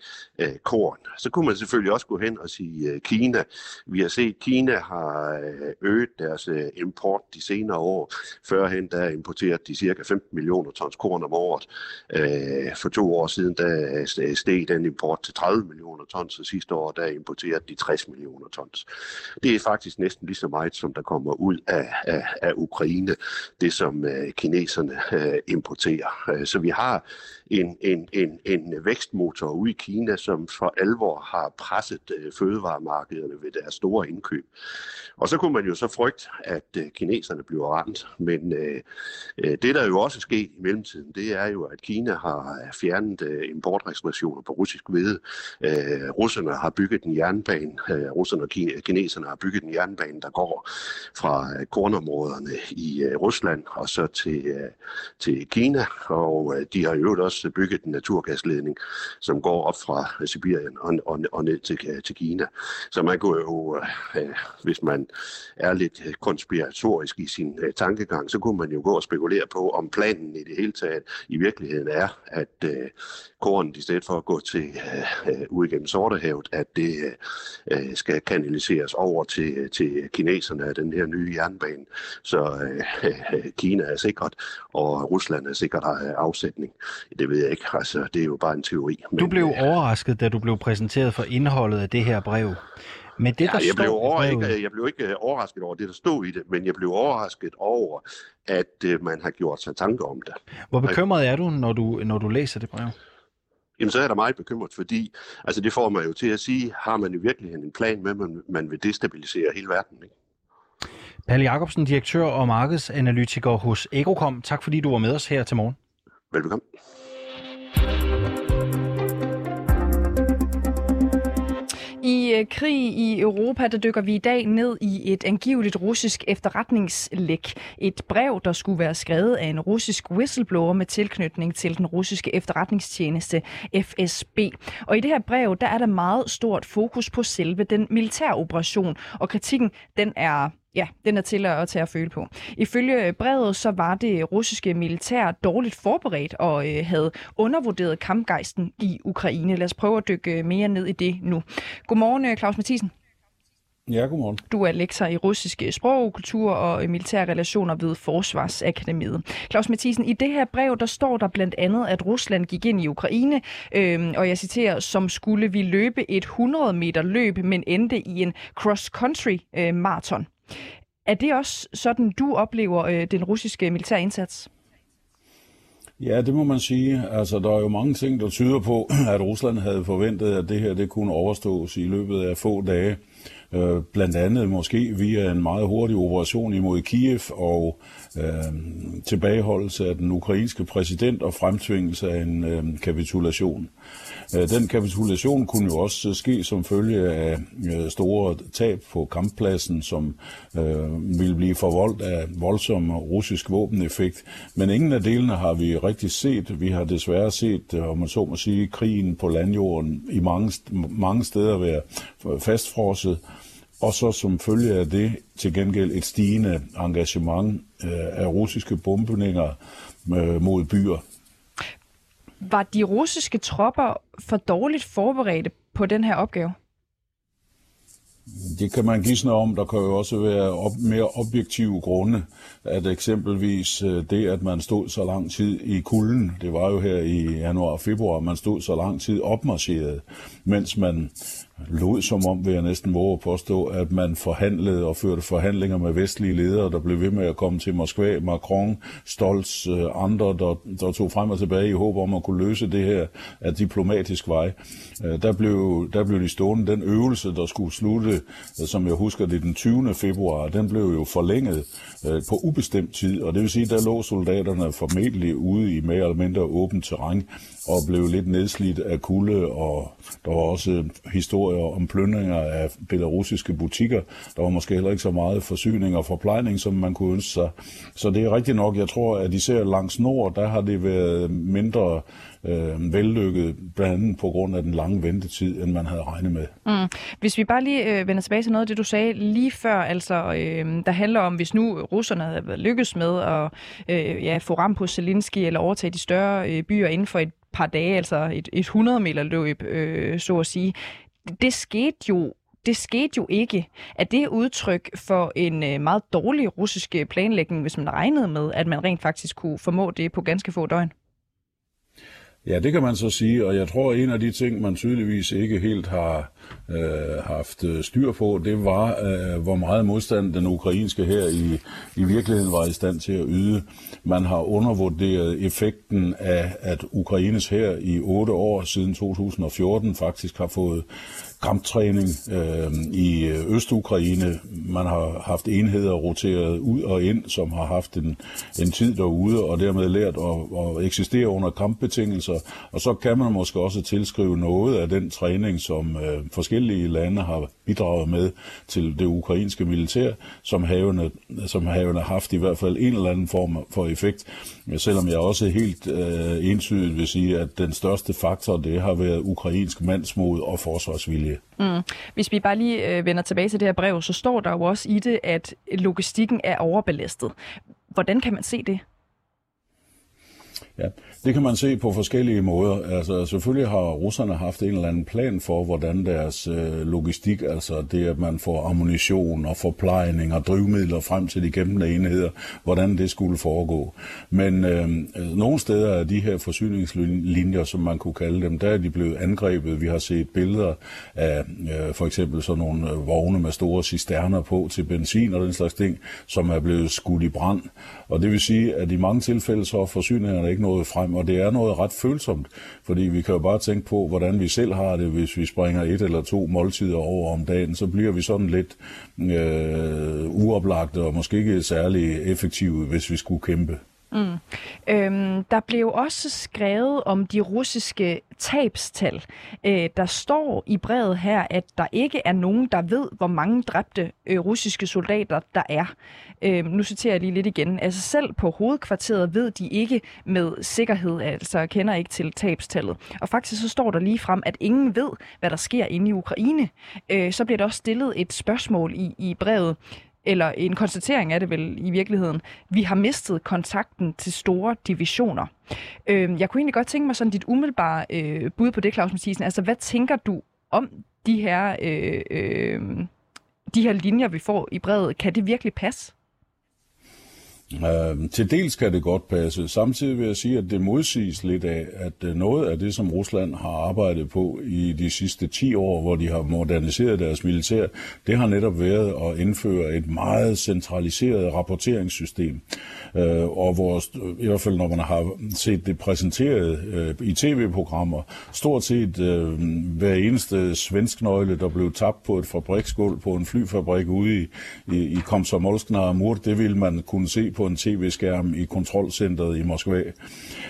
uh, korn. Så kunne man selvfølgelig også gå hen og sige uh, Kina. Vi har set, at Kina har øget deres uh, import de senere år. Førhen der importerede de cirka 15 millioner tons korn om året. Uh, for to år siden der steg den import til 30 millioner tons, og sidste år der importerede de 60 millioner tons. Det er faktisk næsten lige så meget, som der kommer ud af, af, af Ukraine, det som øh, kineserne øh, importerer. Øh, så vi har en, en, en, en vækstmotor ude i Kina, som for alvor har presset øh, fødevaremarkederne ved deres store indkøb. Og så kunne man jo så frygte, at øh, kineserne bliver ramt, men øh, øh det der jo også er sket i mellemtiden, det er jo, at Kina har fjernet øh, importrestriktioner på russisk russisk ved. Øh, russerne har bygget en jernbane, øh, russerne og kineserne har bygget en jernbane, der går fra øh, kornområderne i øh, Rusland og så til, øh, til Kina, og øh, de har jo også bygget en naturgasledning, som går op fra øh, Sibirien og, og, og ned til, øh, til Kina. Så man kunne jo, øh, hvis man er lidt konspiratorisk i sin øh, tankegang, så kunne man jo gå og spekulere på, om planen i det hele taget i virkeligheden er, at øh, korn i stedet for at gå til uh, ud igennem Sortehavet, at det uh, skal kanaliseres over til, til kineserne af den her nye jernbane. Så uh, Kina er sikkert, og Rusland er sikkert har afsætning. Det ved jeg ikke. Altså, det er jo bare en teori. Du blev overrasket, da du blev præsenteret for indholdet af det her brev. Men det, der ja, jeg, blev over, ikke, jeg blev ikke overrasket over det, der stod i det, men jeg blev overrasket over, at uh, man har gjort sig tanker om det. Hvor bekymret er du, når du, når du læser det brev? Jamen, så er der meget bekymret, fordi altså, det får man jo til at sige, har man i virkeligheden en plan med, at man, man vil destabilisere hele verden, ikke? Palle Jacobsen, direktør og markedsanalytiker hos Agrocom. Tak fordi du var med os her til morgen. Velbekomme. I øh, krig i Europa, der dykker vi i dag ned i et angiveligt russisk efterretningslæk. Et brev, der skulle være skrevet af en russisk whistleblower med tilknytning til den russiske efterretningstjeneste FSB. Og i det her brev, der er der meget stort fokus på selve den militære operation, og kritikken, den er Ja, den er til at tage at føle på. Ifølge brevet, så var det russiske militær dårligt forberedt og øh, havde undervurderet kampgejsten i Ukraine. Lad os prøve at dykke mere ned i det nu. Godmorgen, øh, Claus Mathisen. Ja, godmorgen. Du er lektor i russisk sprog, kultur og militære relationer ved Forsvarsakademiet. Claus Mathisen, i det her brev, der står der blandt andet, at Rusland gik ind i Ukraine, øh, og jeg citerer, som skulle vi løbe et 100 meter løb, men endte i en cross-country øh, marathon. Er det også sådan, du oplever øh, den russiske militære indsats? Ja, det må man sige. Altså, der er jo mange ting, der tyder på, at Rusland havde forventet, at det her det kunne overstås i løbet af få dage. Øh, blandt andet måske via en meget hurtig operation imod Kiev og øh, tilbageholdelse af den ukrainske præsident og fremtvingelse af en øh, kapitulation. Øh, den kapitulation kunne jo også øh, ske som følge af øh, store tab på kamppladsen, som øh, ville blive forvoldt af voldsom russisk våbeneffekt. Men ingen af delene har vi rigtig set. Vi har desværre set, om man så må sige, krigen på landjorden i mange, mange steder være fastfrosset. Og så som følge af det til gengæld et stigende engagement af russiske bombninger mod byer. Var de russiske tropper for dårligt forberedte på den her opgave? Det kan man gisne om. Der kan jo også være op, mere objektive grunde, at eksempelvis øh, det, at man stod så lang tid i kulden, det var jo her i januar og februar, man stod så lang tid opmarcheret, mens man lod som om, vil jeg næsten våge at påstå, at man forhandlede og førte forhandlinger med vestlige ledere, der blev ved med at komme til Moskva, Macron, Stolz, øh, andre, der, der tog frem og tilbage i håb om at kunne løse det her af diplomatisk vej. Øh, der blev, der blev de stående. Den øvelse, der skulle slutte, øh, som jeg husker det, den 20. februar, den blev jo forlænget på ubestemt tid, og det vil sige, der lå soldaterne formentlig ude i mere eller mindre åbent terræn og blev lidt nedslidt af kulde, og der var også historier om plyndringer af belarusiske butikker. Der var måske heller ikke så meget forsyning og forplejning, som man kunne ønske sig. Så det er rigtigt nok, jeg tror, at især langs nord, der har det været mindre øh, vellykket, blandt andet på grund af den lange ventetid, end man havde regnet med. Mm. Hvis vi bare lige øh, vender tilbage til noget af det, du sagde lige før, altså øh, der handler om, hvis nu russerne havde lykkes med at øh, ja, få ram på Zelensky eller overtage de større øh, byer inden for et par dage, altså et, et 100 meter løb, øh, så at sige. Det skete jo det skete jo ikke. Er det udtryk for en øh, meget dårlig russisk planlægning, hvis man regnede med, at man rent faktisk kunne formå det på ganske få døgn? Ja, det kan man så sige, og jeg tror, at en af de ting, man tydeligvis ikke helt har øh, haft øh, styr på, det var, øh, hvor meget modstand den ukrainske her i, i virkeligheden var i stand til at yde. Man har undervurderet effekten af, at Ukraines her i otte år siden 2014 faktisk har fået kamptræning øh, i Øst-Ukraine. Man har haft enheder roteret ud og ind, som har haft en, en tid derude, og dermed lært at, at eksistere under kampbetingelser. Og så kan man måske også tilskrive noget af den træning, som øh, forskellige lande har bidraget med til det ukrainske militær, som havene, som havene haft i hvert fald en eller anden form for effekt. Selvom jeg også helt øh, entydigt vil sige, at den største faktor, det har været ukrainsk mandsmod og forsvarsvilje. Mm. Hvis vi bare lige øh, vender tilbage til det her brev, så står der jo også i det, at logistikken er overbelastet. Hvordan kan man se det? Ja, det kan man se på forskellige måder. Altså, selvfølgelig har russerne haft en eller anden plan for, hvordan deres øh, logistik, altså det, at man får ammunition og forplejning og drivmidler frem til de kæmpende enheder, hvordan det skulle foregå. Men øh, nogle steder er de her forsyningslinjer, som man kunne kalde dem, der er de blevet angrebet. Vi har set billeder af øh, for eksempel sådan nogle øh, vogne med store cisterner på til benzin og den slags ting, som er blevet skudt i brand. Og det vil sige, at i mange tilfælde så er forsyningerne ikke noget frem, og det er noget ret følsomt, fordi vi kan jo bare tænke på, hvordan vi selv har det, hvis vi springer et eller to måltider over om dagen, så bliver vi sådan lidt øh, uoplagte og måske ikke særlig effektive, hvis vi skulle kæmpe. Mm. Øhm, der blev også skrevet om de russiske tabstal. Øh, der står i brevet her, at der ikke er nogen, der ved, hvor mange dræbte øh, russiske soldater der er. Øh, nu citerer jeg lige lidt igen. Altså selv på hovedkvarteret ved de ikke med sikkerhed, altså kender ikke til tabstallet. Og faktisk så står der lige frem, at ingen ved, hvad der sker inde i Ukraine. Øh, så bliver der også stillet et spørgsmål i, i brevet eller en konstatering af det vel i virkeligheden, vi har mistet kontakten til store divisioner. Øh, jeg kunne egentlig godt tænke mig sådan dit umiddelbare øh, bud på det, Claus Mathisen. Altså, hvad tænker du om de her, øh, øh, de her linjer, vi får i brevet? Kan det virkelig passe? Øh, til dels kan det godt passe. Samtidig vil jeg sige, at det modsiges lidt af, at øh, noget af det, som Rusland har arbejdet på i de sidste 10 år, hvor de har moderniseret deres militær, det har netop været at indføre et meget centraliseret rapporteringssystem. Øh, og hvor, i hvert fald når man har set det præsenteret øh, i tv-programmer, stort set øh, hver eneste svensk nøgle, der blev tabt på et fabriksgulv på en flyfabrik ude i, i, i Komsomolskna og Mur, det ville man kunne se på en tv-skærm i kontrolcentret i Moskva.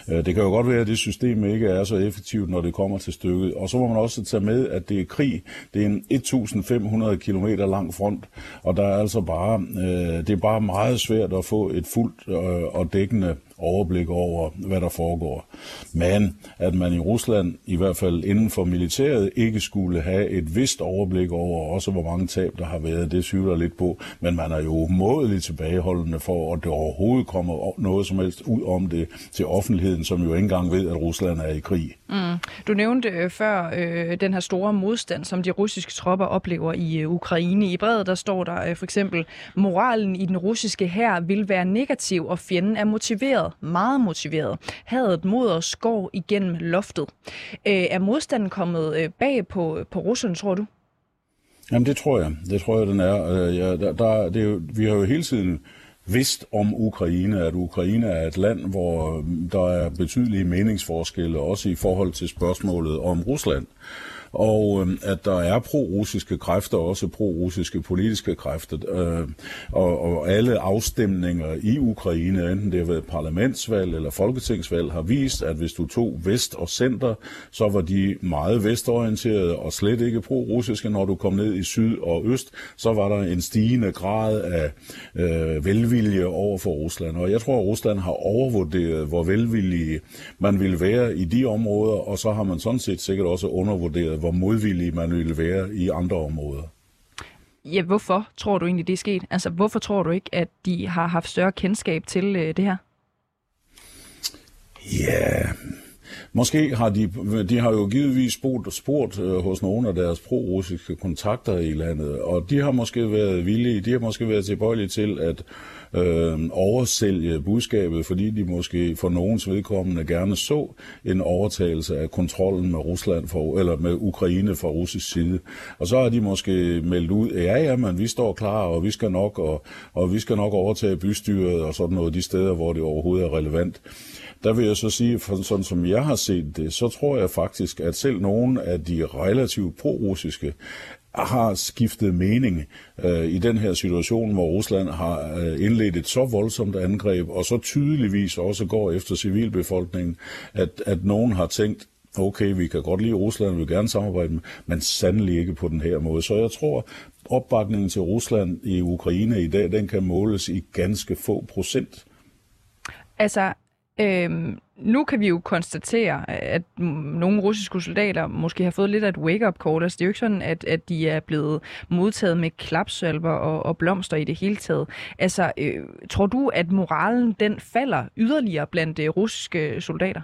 Øh, det kan jo godt være, at det system ikke er så effektivt, når det kommer til stykket. Og så må man også tage med, at det er krig. Det er en 1500 km lang front, og der er altså bare, øh, det er bare meget svært at få et fuldt øh, og dækkende overblik over, hvad der foregår. Men at man i Rusland, i hvert fald inden for militæret, ikke skulle have et vist overblik over også, hvor mange tab der har været, det syvler lidt på. Men man er jo umådeligt tilbageholdende for, at det overhovedet kommer noget som helst ud om det til offentligheden, som jo ikke engang ved, at Rusland er i krig. Mm. Du nævnte øh, før øh, den her store modstand, som de russiske tropper oplever i øh, Ukraine. I brevet der står der øh, for eksempel, moralen i den russiske hær vil være negativ, og fjenden er motiveret motiveret, meget motiveret. Hadet mod og skår igennem loftet. Øh, er modstanden kommet øh, bag på, på Rusland, tror du? Jamen det tror jeg. Det tror jeg, den er. Øh, ja, der, der, det er jo, vi har jo hele tiden vidst om Ukraine, at Ukraine er et land, hvor øh, der er betydelige meningsforskelle, også i forhold til spørgsmålet om Rusland og øh, at der er pro-russiske kræfter, også pro-russiske politiske kræfter, øh, og, og alle afstemninger i Ukraine, enten det har været parlamentsvalg eller folketingsvalg, har vist, at hvis du tog vest og center, så var de meget vestorienterede og slet ikke pro-russiske. Når du kom ned i syd og øst, så var der en stigende grad af øh, velvilje over for Rusland. Og jeg tror, at Rusland har overvurderet, hvor velvillige man ville være i de områder, og så har man sådan set sikkert også undervurderet, hvor modvillige man ville være i andre områder. Ja, hvorfor tror du egentlig, det er sket? Altså, hvorfor tror du ikke, at de har haft større kendskab til øh, det her? Ja, måske har de, de har jo givetvis spurgt, spurgt øh, hos nogle af deres pro-russiske kontakter i landet, og de har måske været villige, de har måske været tilbøjelige til at øh, oversælge budskabet, fordi de måske for nogens vedkommende gerne så en overtagelse af kontrollen med Rusland for, eller med Ukraine fra russisk side. Og så har de måske meldt ud, ja ja, men vi står klar, og vi skal nok, og, og vi skal nok overtage bystyret og sådan noget de steder, hvor det overhovedet er relevant. Der vil jeg så sige, for sådan som jeg har set det, så tror jeg faktisk, at selv nogle af de relativt pro-russiske har skiftet mening øh, i den her situation, hvor Rusland har øh, indledt et så voldsomt angreb, og så tydeligvis også går efter civilbefolkningen, at, at nogen har tænkt, okay, vi kan godt lide Rusland, vi vil gerne samarbejde med, men sandelig ikke på den her måde. Så jeg tror, opbakningen til Rusland i Ukraine i dag, den kan måles i ganske få procent. Altså, Øhm, nu kan vi jo konstatere, at nogle russiske soldater måske har fået lidt af et wake-up call. Altså, det er jo ikke sådan, at, at de er blevet modtaget med klapsalver og, og blomster i det hele taget. Altså, øh, tror du, at moralen den falder yderligere blandt de russiske soldater?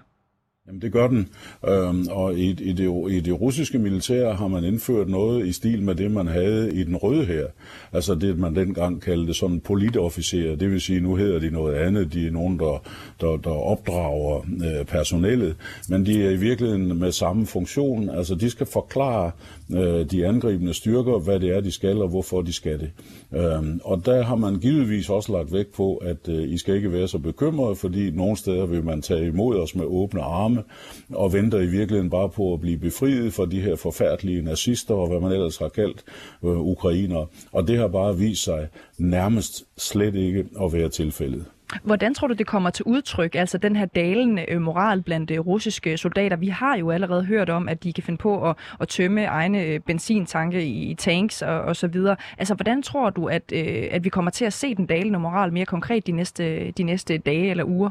Jamen det gør den, øhm, og i, i, det, i det russiske militær har man indført noget i stil med det, man havde i den røde her. Altså det, man dengang kaldte sådan politofficerer, det vil sige, nu hedder de noget andet, de er nogen, der, der, der opdrager øh, personellet, men de er i virkeligheden med samme funktion, altså de skal forklare øh, de angribende styrker, hvad det er, de skal, og hvorfor de skal det. Øhm, og der har man givetvis også lagt vægt på, at øh, I skal ikke være så bekymrede, fordi nogle steder vil man tage imod os med åbne arme, og venter i virkeligheden bare på at blive befriet fra de her forfærdelige nazister, og hvad man ellers har kaldt øh, ukrainere. Og det har bare vist sig nærmest slet ikke at være tilfældet. Hvordan tror du, det kommer til udtryk, altså den her dalende øh, moral blandt øh, russiske soldater? Vi har jo allerede hørt om, at de kan finde på at, at tømme egne øh, benzintanke i tanks og, og så videre. Altså, hvordan tror du, at, at vi kommer til at se den dalende moral mere konkret de næste, de næste dage eller uger?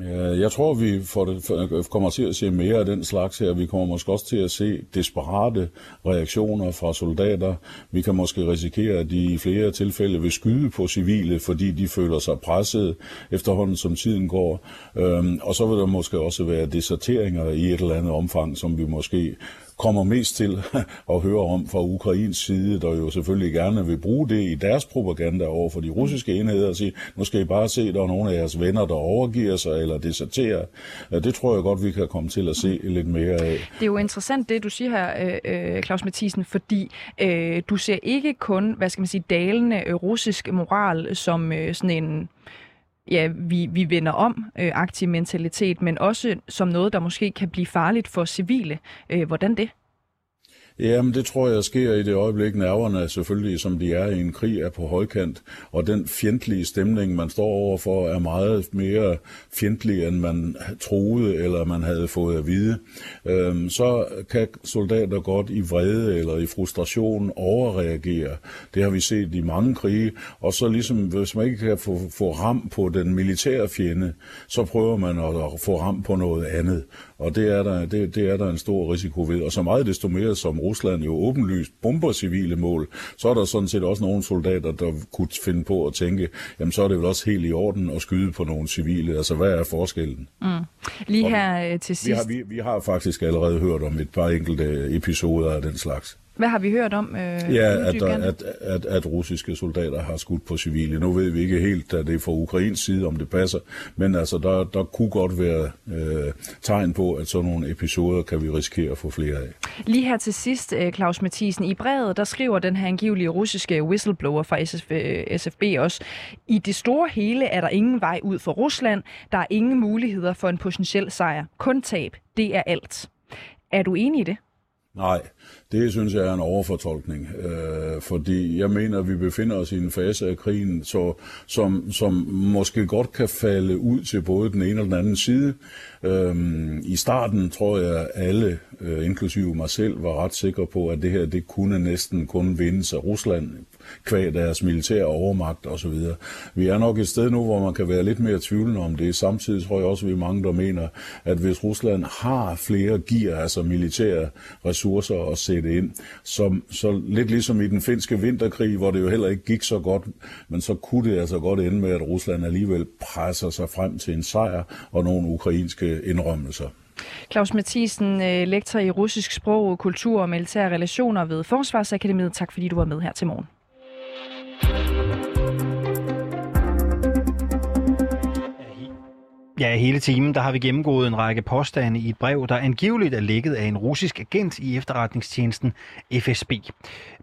Øh, jeg tror, vi får det, kommer til at se mere af den slags her. Vi kommer måske også til at se desperate reaktioner fra soldater. Vi kan måske risikere, at de i flere tilfælde vil skyde på civile, fordi de føler sig presset efterhånden, som tiden går. Øhm, og så vil der måske også være deserteringer i et eller andet omfang, som vi måske kommer mest til at høre om fra Ukrains side, der jo selvfølgelig gerne vil bruge det i deres propaganda over for de russiske enheder og sige, nu skal I bare se, der er nogle af jeres venner, der overgiver sig eller deserterer. Det tror jeg godt, vi kan komme til at se lidt mere af. Det er jo interessant, det du siger her, øh, øh Claus Mathisen, fordi øh, du ser ikke kun, hvad skal man sige, dalende russisk moral som øh, sådan en ja, vi, vi vender om øh, aktiv mentalitet, men også som noget, der måske kan blive farligt for civile. Øh, hvordan det? Jamen, det tror jeg sker i det øjeblik, nerverne selvfølgelig, som de er i en krig, er på højkant, og den fjendtlige stemning, man står overfor, er meget mere fjendtlig, end man troede, eller man havde fået at vide. Øhm, så kan soldater godt i vrede eller i frustration overreagere. Det har vi set i mange krige, og så ligesom, hvis man ikke kan få, få ram på den militære fjende, så prøver man at få ram på noget andet. Og det er, der, det, det er der en stor risiko ved. Og så meget desto mere, som Rusland jo åbenlyst bomber civile mål, så er der sådan set også nogle soldater, der kunne finde på at tænke, jamen så er det vel også helt i orden at skyde på nogle civile. Altså hvad er forskellen? Mm. Lige her øh, til sidst. Vi har, vi, vi har faktisk allerede hørt om et par enkelte episoder af den slags. Hvad har vi hørt om? Øh, ja, at, at, at, at russiske soldater har skudt på civile. Nu ved vi ikke helt, at det er fra Ukrains side, om det passer, men altså, der, der kunne godt være øh, tegn på, at sådan nogle episoder kan vi risikere at få flere af. Lige her til sidst, øh, Claus Mathisen, i brevet, der skriver den her angivelige russiske whistleblower fra SF, SFB også, i det store hele er der ingen vej ud for Rusland, der er ingen muligheder for en potentiel sejr, kun tab, det er alt. Er du enig i det? Nej, det synes jeg er en overfortolkning, øh, fordi jeg mener, at vi befinder os i en fase af krigen, så, som, som måske godt kan falde ud til både den ene og den anden side. Øh, I starten tror jeg, alle, øh, inklusive mig selv, var ret sikre på, at det her det kunne næsten kun vindes af Rusland kvæg deres militære overmagt osv. Vi er nok et sted nu, hvor man kan være lidt mere tvivlende om det. Samtidig tror jeg også, at vi er mange, der mener, at hvis Rusland har flere gear, altså militære ressourcer at sætte ind, så, så lidt ligesom i den finske vinterkrig, hvor det jo heller ikke gik så godt, men så kunne det altså godt ende med, at Rusland alligevel presser sig frem til en sejr og nogle ukrainske indrømmelser. Claus Mathisen, øh, lektor i russisk sprog, kultur og militære relationer ved Forsvarsakademiet. Tak fordi du var med her til morgen. Ja, hele timen der har vi gennemgået en række påstande i et brev, der angiveligt er lækket af en russisk agent i efterretningstjenesten FSB.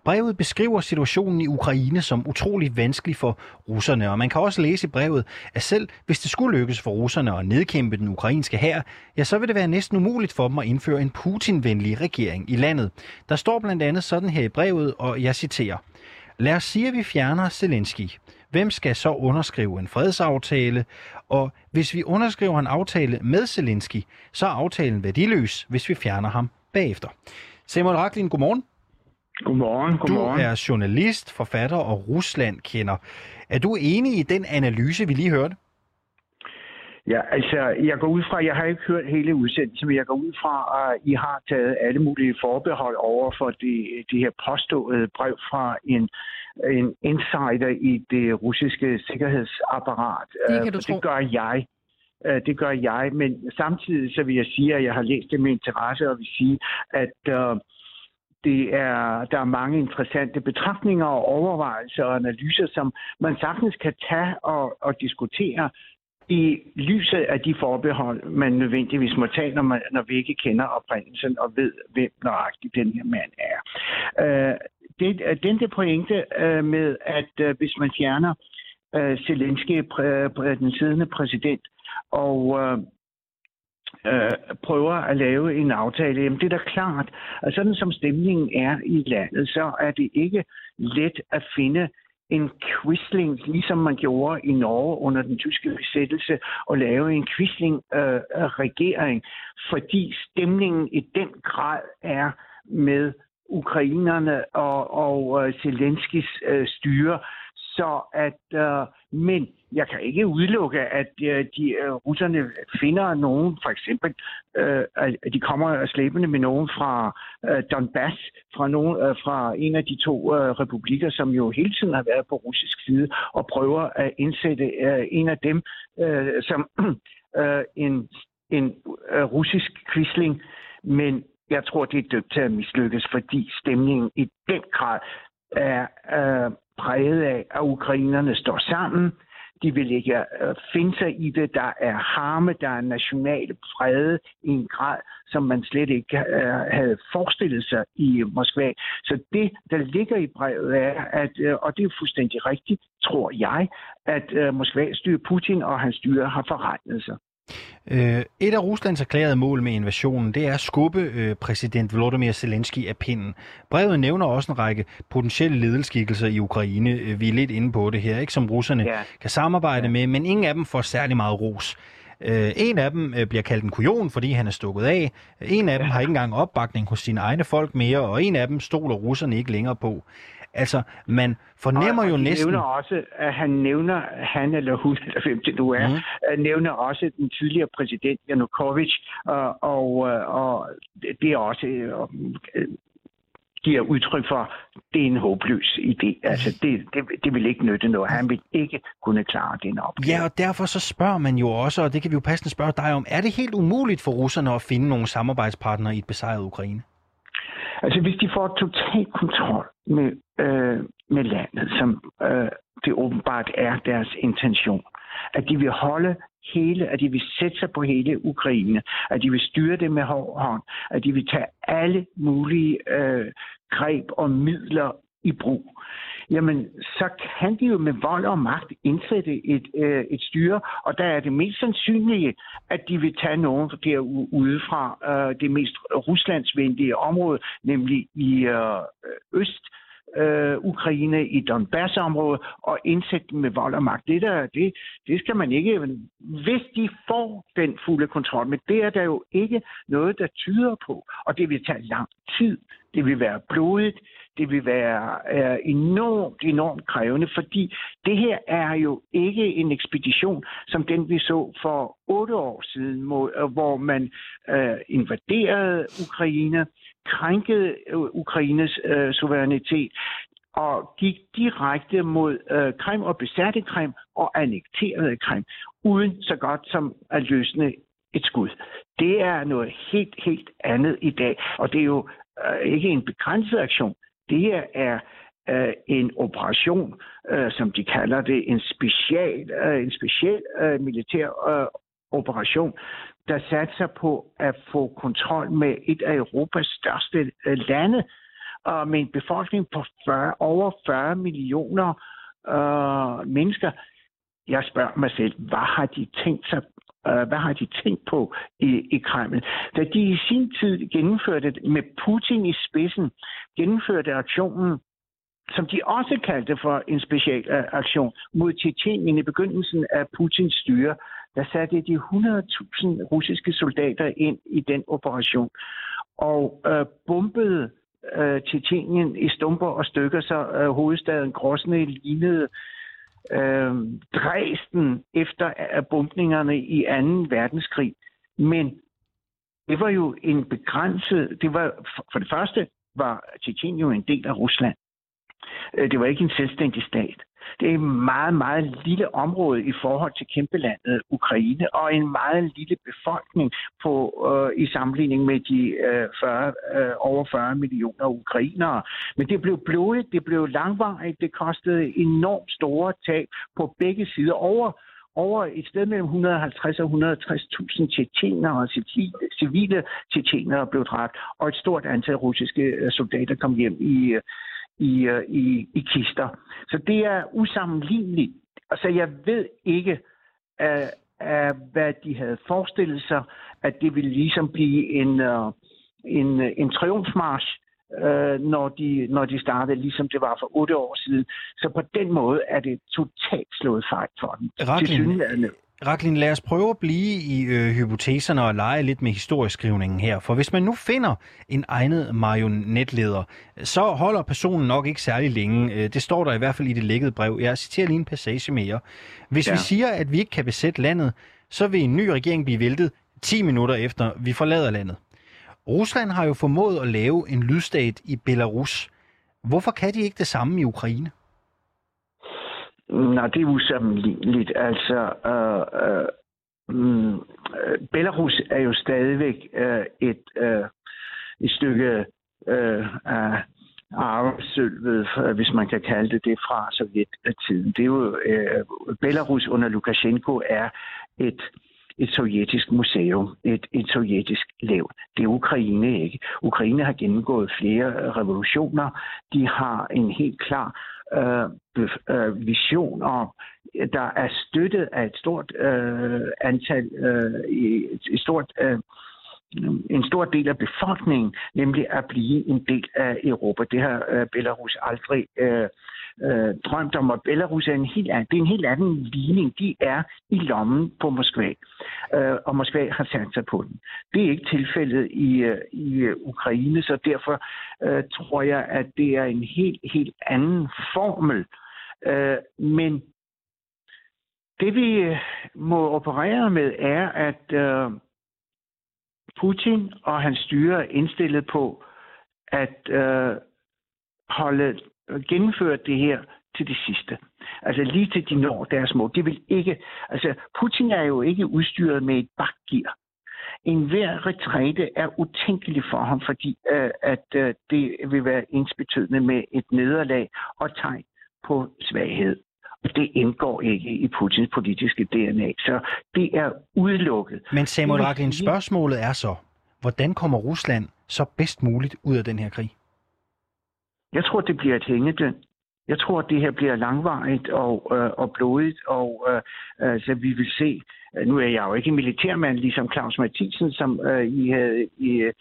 Brevet beskriver situationen i Ukraine som utrolig vanskelig for russerne, og man kan også læse i brevet, at selv hvis det skulle lykkes for russerne at nedkæmpe den ukrainske hær, ja, så vil det være næsten umuligt for dem at indføre en Putin-venlig regering i landet. Der står blandt andet sådan her i brevet, og jeg citerer, Lad os sige, at vi fjerner Zelensky. Hvem skal så underskrive en fredsaftale? Og hvis vi underskriver en aftale med Zelensky, så er aftalen værdiløs, hvis vi fjerner ham bagefter. Simon Raklin, godmorgen. Godmorgen, godmorgen. Du er journalist, forfatter og Rusland-kender. Er du enig i den analyse, vi lige hørte? Ja, altså, jeg går ud fra, jeg har ikke hørt hele udsendelsen, men jeg går ud fra, at I har taget alle mulige forbehold over for det, det her påståede brev fra en, en insider i det russiske sikkerhedsapparat. Det kan du tro. Det gør jeg. Øh, det gør jeg, men samtidig så vil jeg sige, at jeg har læst det med interesse, og vil sige, at uh, det er, der er mange interessante betragtninger og overvejelser og analyser, som man sagtens kan tage og, og diskutere i lyset af de forbehold, man nødvendigvis må tage, når, man, når vi ikke kender oprindelsen og ved, hvem nøjagtigt den her mand er. Øh, det, øh, den der pointe øh, med, at øh, hvis man fjerner øh, Zelensky, præ, den siddende præsident, og øh, øh, prøver at lave en aftale, jamen det er da klart, at sådan som stemningen er i landet, så er det ikke let at finde en quisling, ligesom man gjorde i Norge under den tyske besættelse, og lave en quisling-regering, øh, fordi stemningen i den grad er med ukrainerne og, og øh, uh, Zelenskis uh, øh, styre, så at, uh, men jeg kan ikke udelukke, at uh, de uh, russerne finder nogen, for eksempel, uh, at de kommer slæbende med nogen fra uh, Donbass, fra, nogen, uh, fra en af de to uh, republikker, som jo hele tiden har været på russisk side, og prøver at indsætte uh, en af dem uh, som uh, en, en uh, russisk quisling. Men jeg tror, det er dømt til at mislykkes, fordi stemningen i den grad er øh, præget af, at ukrainerne står sammen. De vil ikke øh, finde sig i det. Der er harme, der er nationale præget i en grad, som man slet ikke øh, havde forestillet sig i Moskva. Så det, der ligger i brevet, er, at, øh, og det er fuldstændig rigtigt, tror jeg, at øh, Moskva styrer Putin og hans styre har forretnet sig. Øh, et af Ruslands erklærede mål med invasionen, det er at skubbe øh, præsident Volodymyr Zelensky af pinden. Brevet nævner også en række potentielle ledelseskikkelser i Ukraine. Øh, vi er lidt inde på det her, ikke som russerne ja. kan samarbejde ja. med, men ingen af dem får særlig meget ros. En af dem bliver kaldt en kujon, fordi han er stukket af. En af dem har ikke engang opbakning hos sine egne folk mere, og en af dem stoler russerne ikke længere på. Altså, man fornemmer og, jo og næsten... Nævner også, at han nævner, han eller hun, eller hvem det nu er, mm. nævner også den tidligere præsident Yanukovych, og, og, og det er også øh, giver udtryk for, det er en håbløs idé. Altså, det, det, det vil ikke nytte noget. Han vil ikke kunne klare den opgave. Ja, og derfor så spørger man jo også, og det kan vi jo passende spørge dig om, er det helt umuligt for russerne at finde nogle samarbejdspartnere i et besejret Ukraine? Altså hvis de får total kontrol med, øh, med landet, som øh, det åbenbart er deres intention, at de vil holde hele, at de vil sætte sig på hele Ukraine, at de vil styre det med hård hånd, at de vil tage alle mulige øh, greb og midler i brug, jamen så kan de jo med vold og magt indsætte et, øh, et styre, og der er det mest sandsynlige, at de vil tage nogen derude fra øh, det mest ruslandsvenlige område, nemlig i øh, øst øh, Ukraine i Donbass-området og indsætte dem med vold og magt. Det, der, det, det skal man ikke... Hvis de får den fulde kontrol, men det er der jo ikke noget, der tyder på, og det vil tage lang tid. Det vil være blodigt, det vil være er enormt, enormt krævende, fordi det her er jo ikke en ekspedition, som den vi så for otte år siden, øh, hvor man øh, invaderede Ukraine, krænkede øh, Ukraines øh, suverænitet og gik direkte mod øh, Krim og besatte Krim og annekterede Krim, uden så godt som at løsne et skud. Det er noget helt, helt andet i dag, og det er jo øh, ikke en begrænset aktion. Det her er øh, en operation, øh, som de kalder det, en special, øh, en speciel øh, militær øh, operation, der satser på at få kontrol med et af Europas største øh, lande, og med en befolkning på 40, over 40 millioner øh, mennesker. Jeg spørger mig selv, hvad har de tænkt sig øh, hvad har de tænkt på i, i Kreml? Da de i sin tid gennemførte med Putin i spidsen, gennemførte aktionen som de også kaldte for en special øh, aktion mod Tjetjenien i begyndelsen af Putins styre, der satte de 100.000 russiske soldater ind i den operation og øh, bombede øh, Tjetjenien i stumper og stykker, så øh, hovedstaden Grosne lignede øh, Dresden efter øh, bombningerne i 2. verdenskrig. Men det var jo en begrænset... Det var, for det første var Tjetjenien jo en del af Rusland. Øh, det var ikke en selvstændig stat. Det er et meget, meget lille område i forhold til kæmpelandet Ukraine, og en meget lille befolkning på, øh, i sammenligning med de øh, 40, øh, over 40 millioner ukrainere. Men det blev blodigt, det blev langvarigt, det kostede enormt store tab på begge sider over over et sted mellem 150 og 160.000 tjetjenere og civile tjetjenere blev dræbt, og et stort antal russiske øh, soldater kom hjem i, øh, i, øh, i, i kister. Så det er usammenligneligt. Altså, jeg ved ikke, uh, uh, hvad de havde forestillet sig, at det ville ligesom blive en, uh, en, en triumfmarsch, uh, når, de, når de startede, ligesom det var for otte år siden. Så på den måde er det totalt slået fejl for dem. Raklin, Raklin, lad os prøve at blive i øh, hypoteserne og lege lidt med historieskrivningen her. For hvis man nu finder en egnet marionetleder, så holder personen nok ikke særlig længe. Øh, det står der i hvert fald i det lækkede brev. Jeg citerer lige en passage mere. Hvis ja. vi siger, at vi ikke kan besætte landet, så vil en ny regering blive væltet 10 minutter efter vi forlader landet. Rusland har jo formået at lave en lydstat i Belarus. Hvorfor kan de ikke det samme i Ukraine? Nej, det er usammenligneligt. Altså, øh, øh, mm, Belarus er jo stadigvæk øh, et, øh, et stykke øh, af arvesølvet, øh, hvis man kan kalde det det, fra sovjettiden. Det er jo, øh, Belarus under Lukashenko er et et sovjetisk museum, et, et sovjetisk lav. Det er Ukraine ikke. Ukraine har gennemgået flere revolutioner. De har en helt klar øh, øh, vision om, der er støttet af et stort øh, antal, øh, et, et stort øh, en stor del af befolkningen, nemlig at blive en del af Europa. Det har øh, Belarus aldrig øh, øh, drømt om, og Belarus er en helt anden, det er en helt anden ligning. De er i lommen på Moskva, øh, og Moskva har sat sig på den. Det er ikke tilfældet i, øh, i øh, Ukraine, så derfor øh, tror jeg, at det er en helt, helt anden formel. Øh, men det vi øh, må operere med er, at øh, Putin og hans styre er indstillet på at øh, holde gennemføre det her til det sidste. Altså lige til de når deres mål. Det vil ikke, altså Putin er jo ikke udstyret med et bakgear. En hver retræte er utænkelig for ham, fordi øh, at øh, det vil være ensbetydende med et nederlag og tegn på svaghed. Og det indgår ikke i Putins politiske DNA. Så det er udelukket. Men Samuel Raklin, spørgsmålet er så, hvordan kommer Rusland så bedst muligt ud af den her krig? Jeg tror, det bliver et hængedøn. Jeg tror, det her bliver langvarigt og, øh, og blodigt, og øh, altså, vi vil se Øh, nu er jeg jo ikke militærmand, ligesom Claus Mathisen, som øh, I havde I, øh,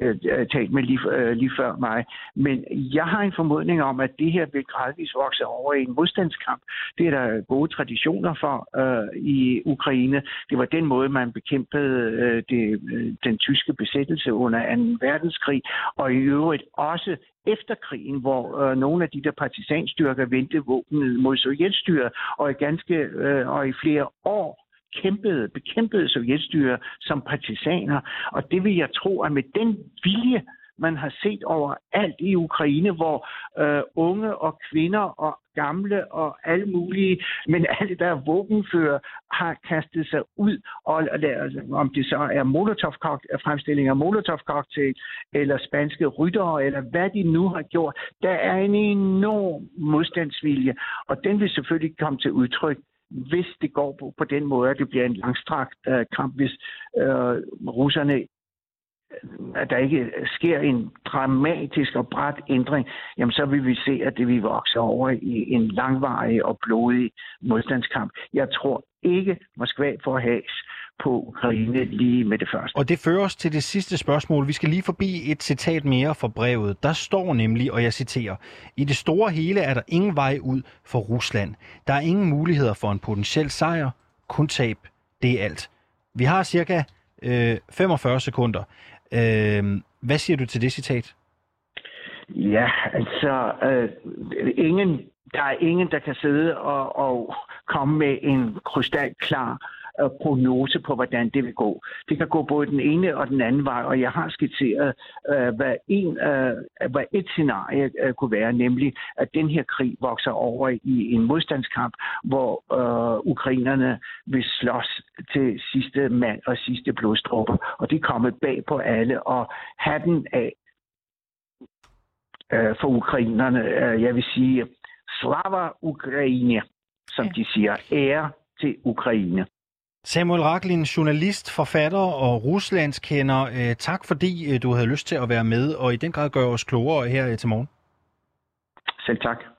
øh, talt med lige, øh, lige før mig. Men jeg har en formodning om, at det her vil gradvist vokse over i en modstandskamp. Det er der gode traditioner for øh, i Ukraine. Det var den måde, man bekæmpede øh, det, øh, den tyske besættelse under 2. verdenskrig, og i øvrigt også efter krigen, hvor øh, nogle af de der partisanstyrker vendte våbnet mod sovjetstyret, og i ganske øh, og i flere år kæmpede, bekæmpede sovjetstyre som partisaner. Og det vil jeg tro, at med den vilje, man har set over alt i Ukraine, hvor øh, unge og kvinder og gamle og alle mulige, men alle der våbenfører har kastet sig ud, og altså, om det så er molotov fremstilling af molotov-cocktail, eller spanske ryttere, eller hvad de nu har gjort, der er en enorm modstandsvilje, og den vil selvfølgelig komme til udtryk hvis det går på, på den måde, at det bliver en langstrakt øh, kamp, hvis øh, russerne at der ikke sker en dramatisk og bræt ændring, jamen så vil vi se, at det vil vokse over i en langvarig og blodig modstandskamp. Jeg tror ikke, Moskva får has på Ukraine lige med det første. Og det fører os til det sidste spørgsmål. Vi skal lige forbi et citat mere fra brevet. Der står nemlig, og jeg citerer, I det store hele er der ingen vej ud for Rusland. Der er ingen muligheder for en potentiel sejr, kun tab. Det er alt. Vi har cirka øh, 45 sekunder. Øh, hvad siger du til det citat? Ja, altså, øh, ingen, der er ingen, der kan sidde og, og komme med en krystalklar øh, prognose på, hvordan det vil gå. Det kan gå både den ene og den anden vej, og jeg har skitseret, øh, hvad, en, øh, hvad et scenarie øh, kunne være, nemlig at den her krig vokser over i en modstandskamp, hvor øh, ukrainerne vil slås til sidste mand og sidste blodstråber, og det er kommet bag på alle, og hatten af øh, for ukrainerne, øh, jeg vil sige, slava Ukraine, som ja. de siger, ære til Ukraine. Samuel Raklin, journalist, forfatter og ruslandskender. Øh, tak fordi øh, du havde lyst til at være med, og i den grad gøre os klogere her øh, til morgen. Selv tak.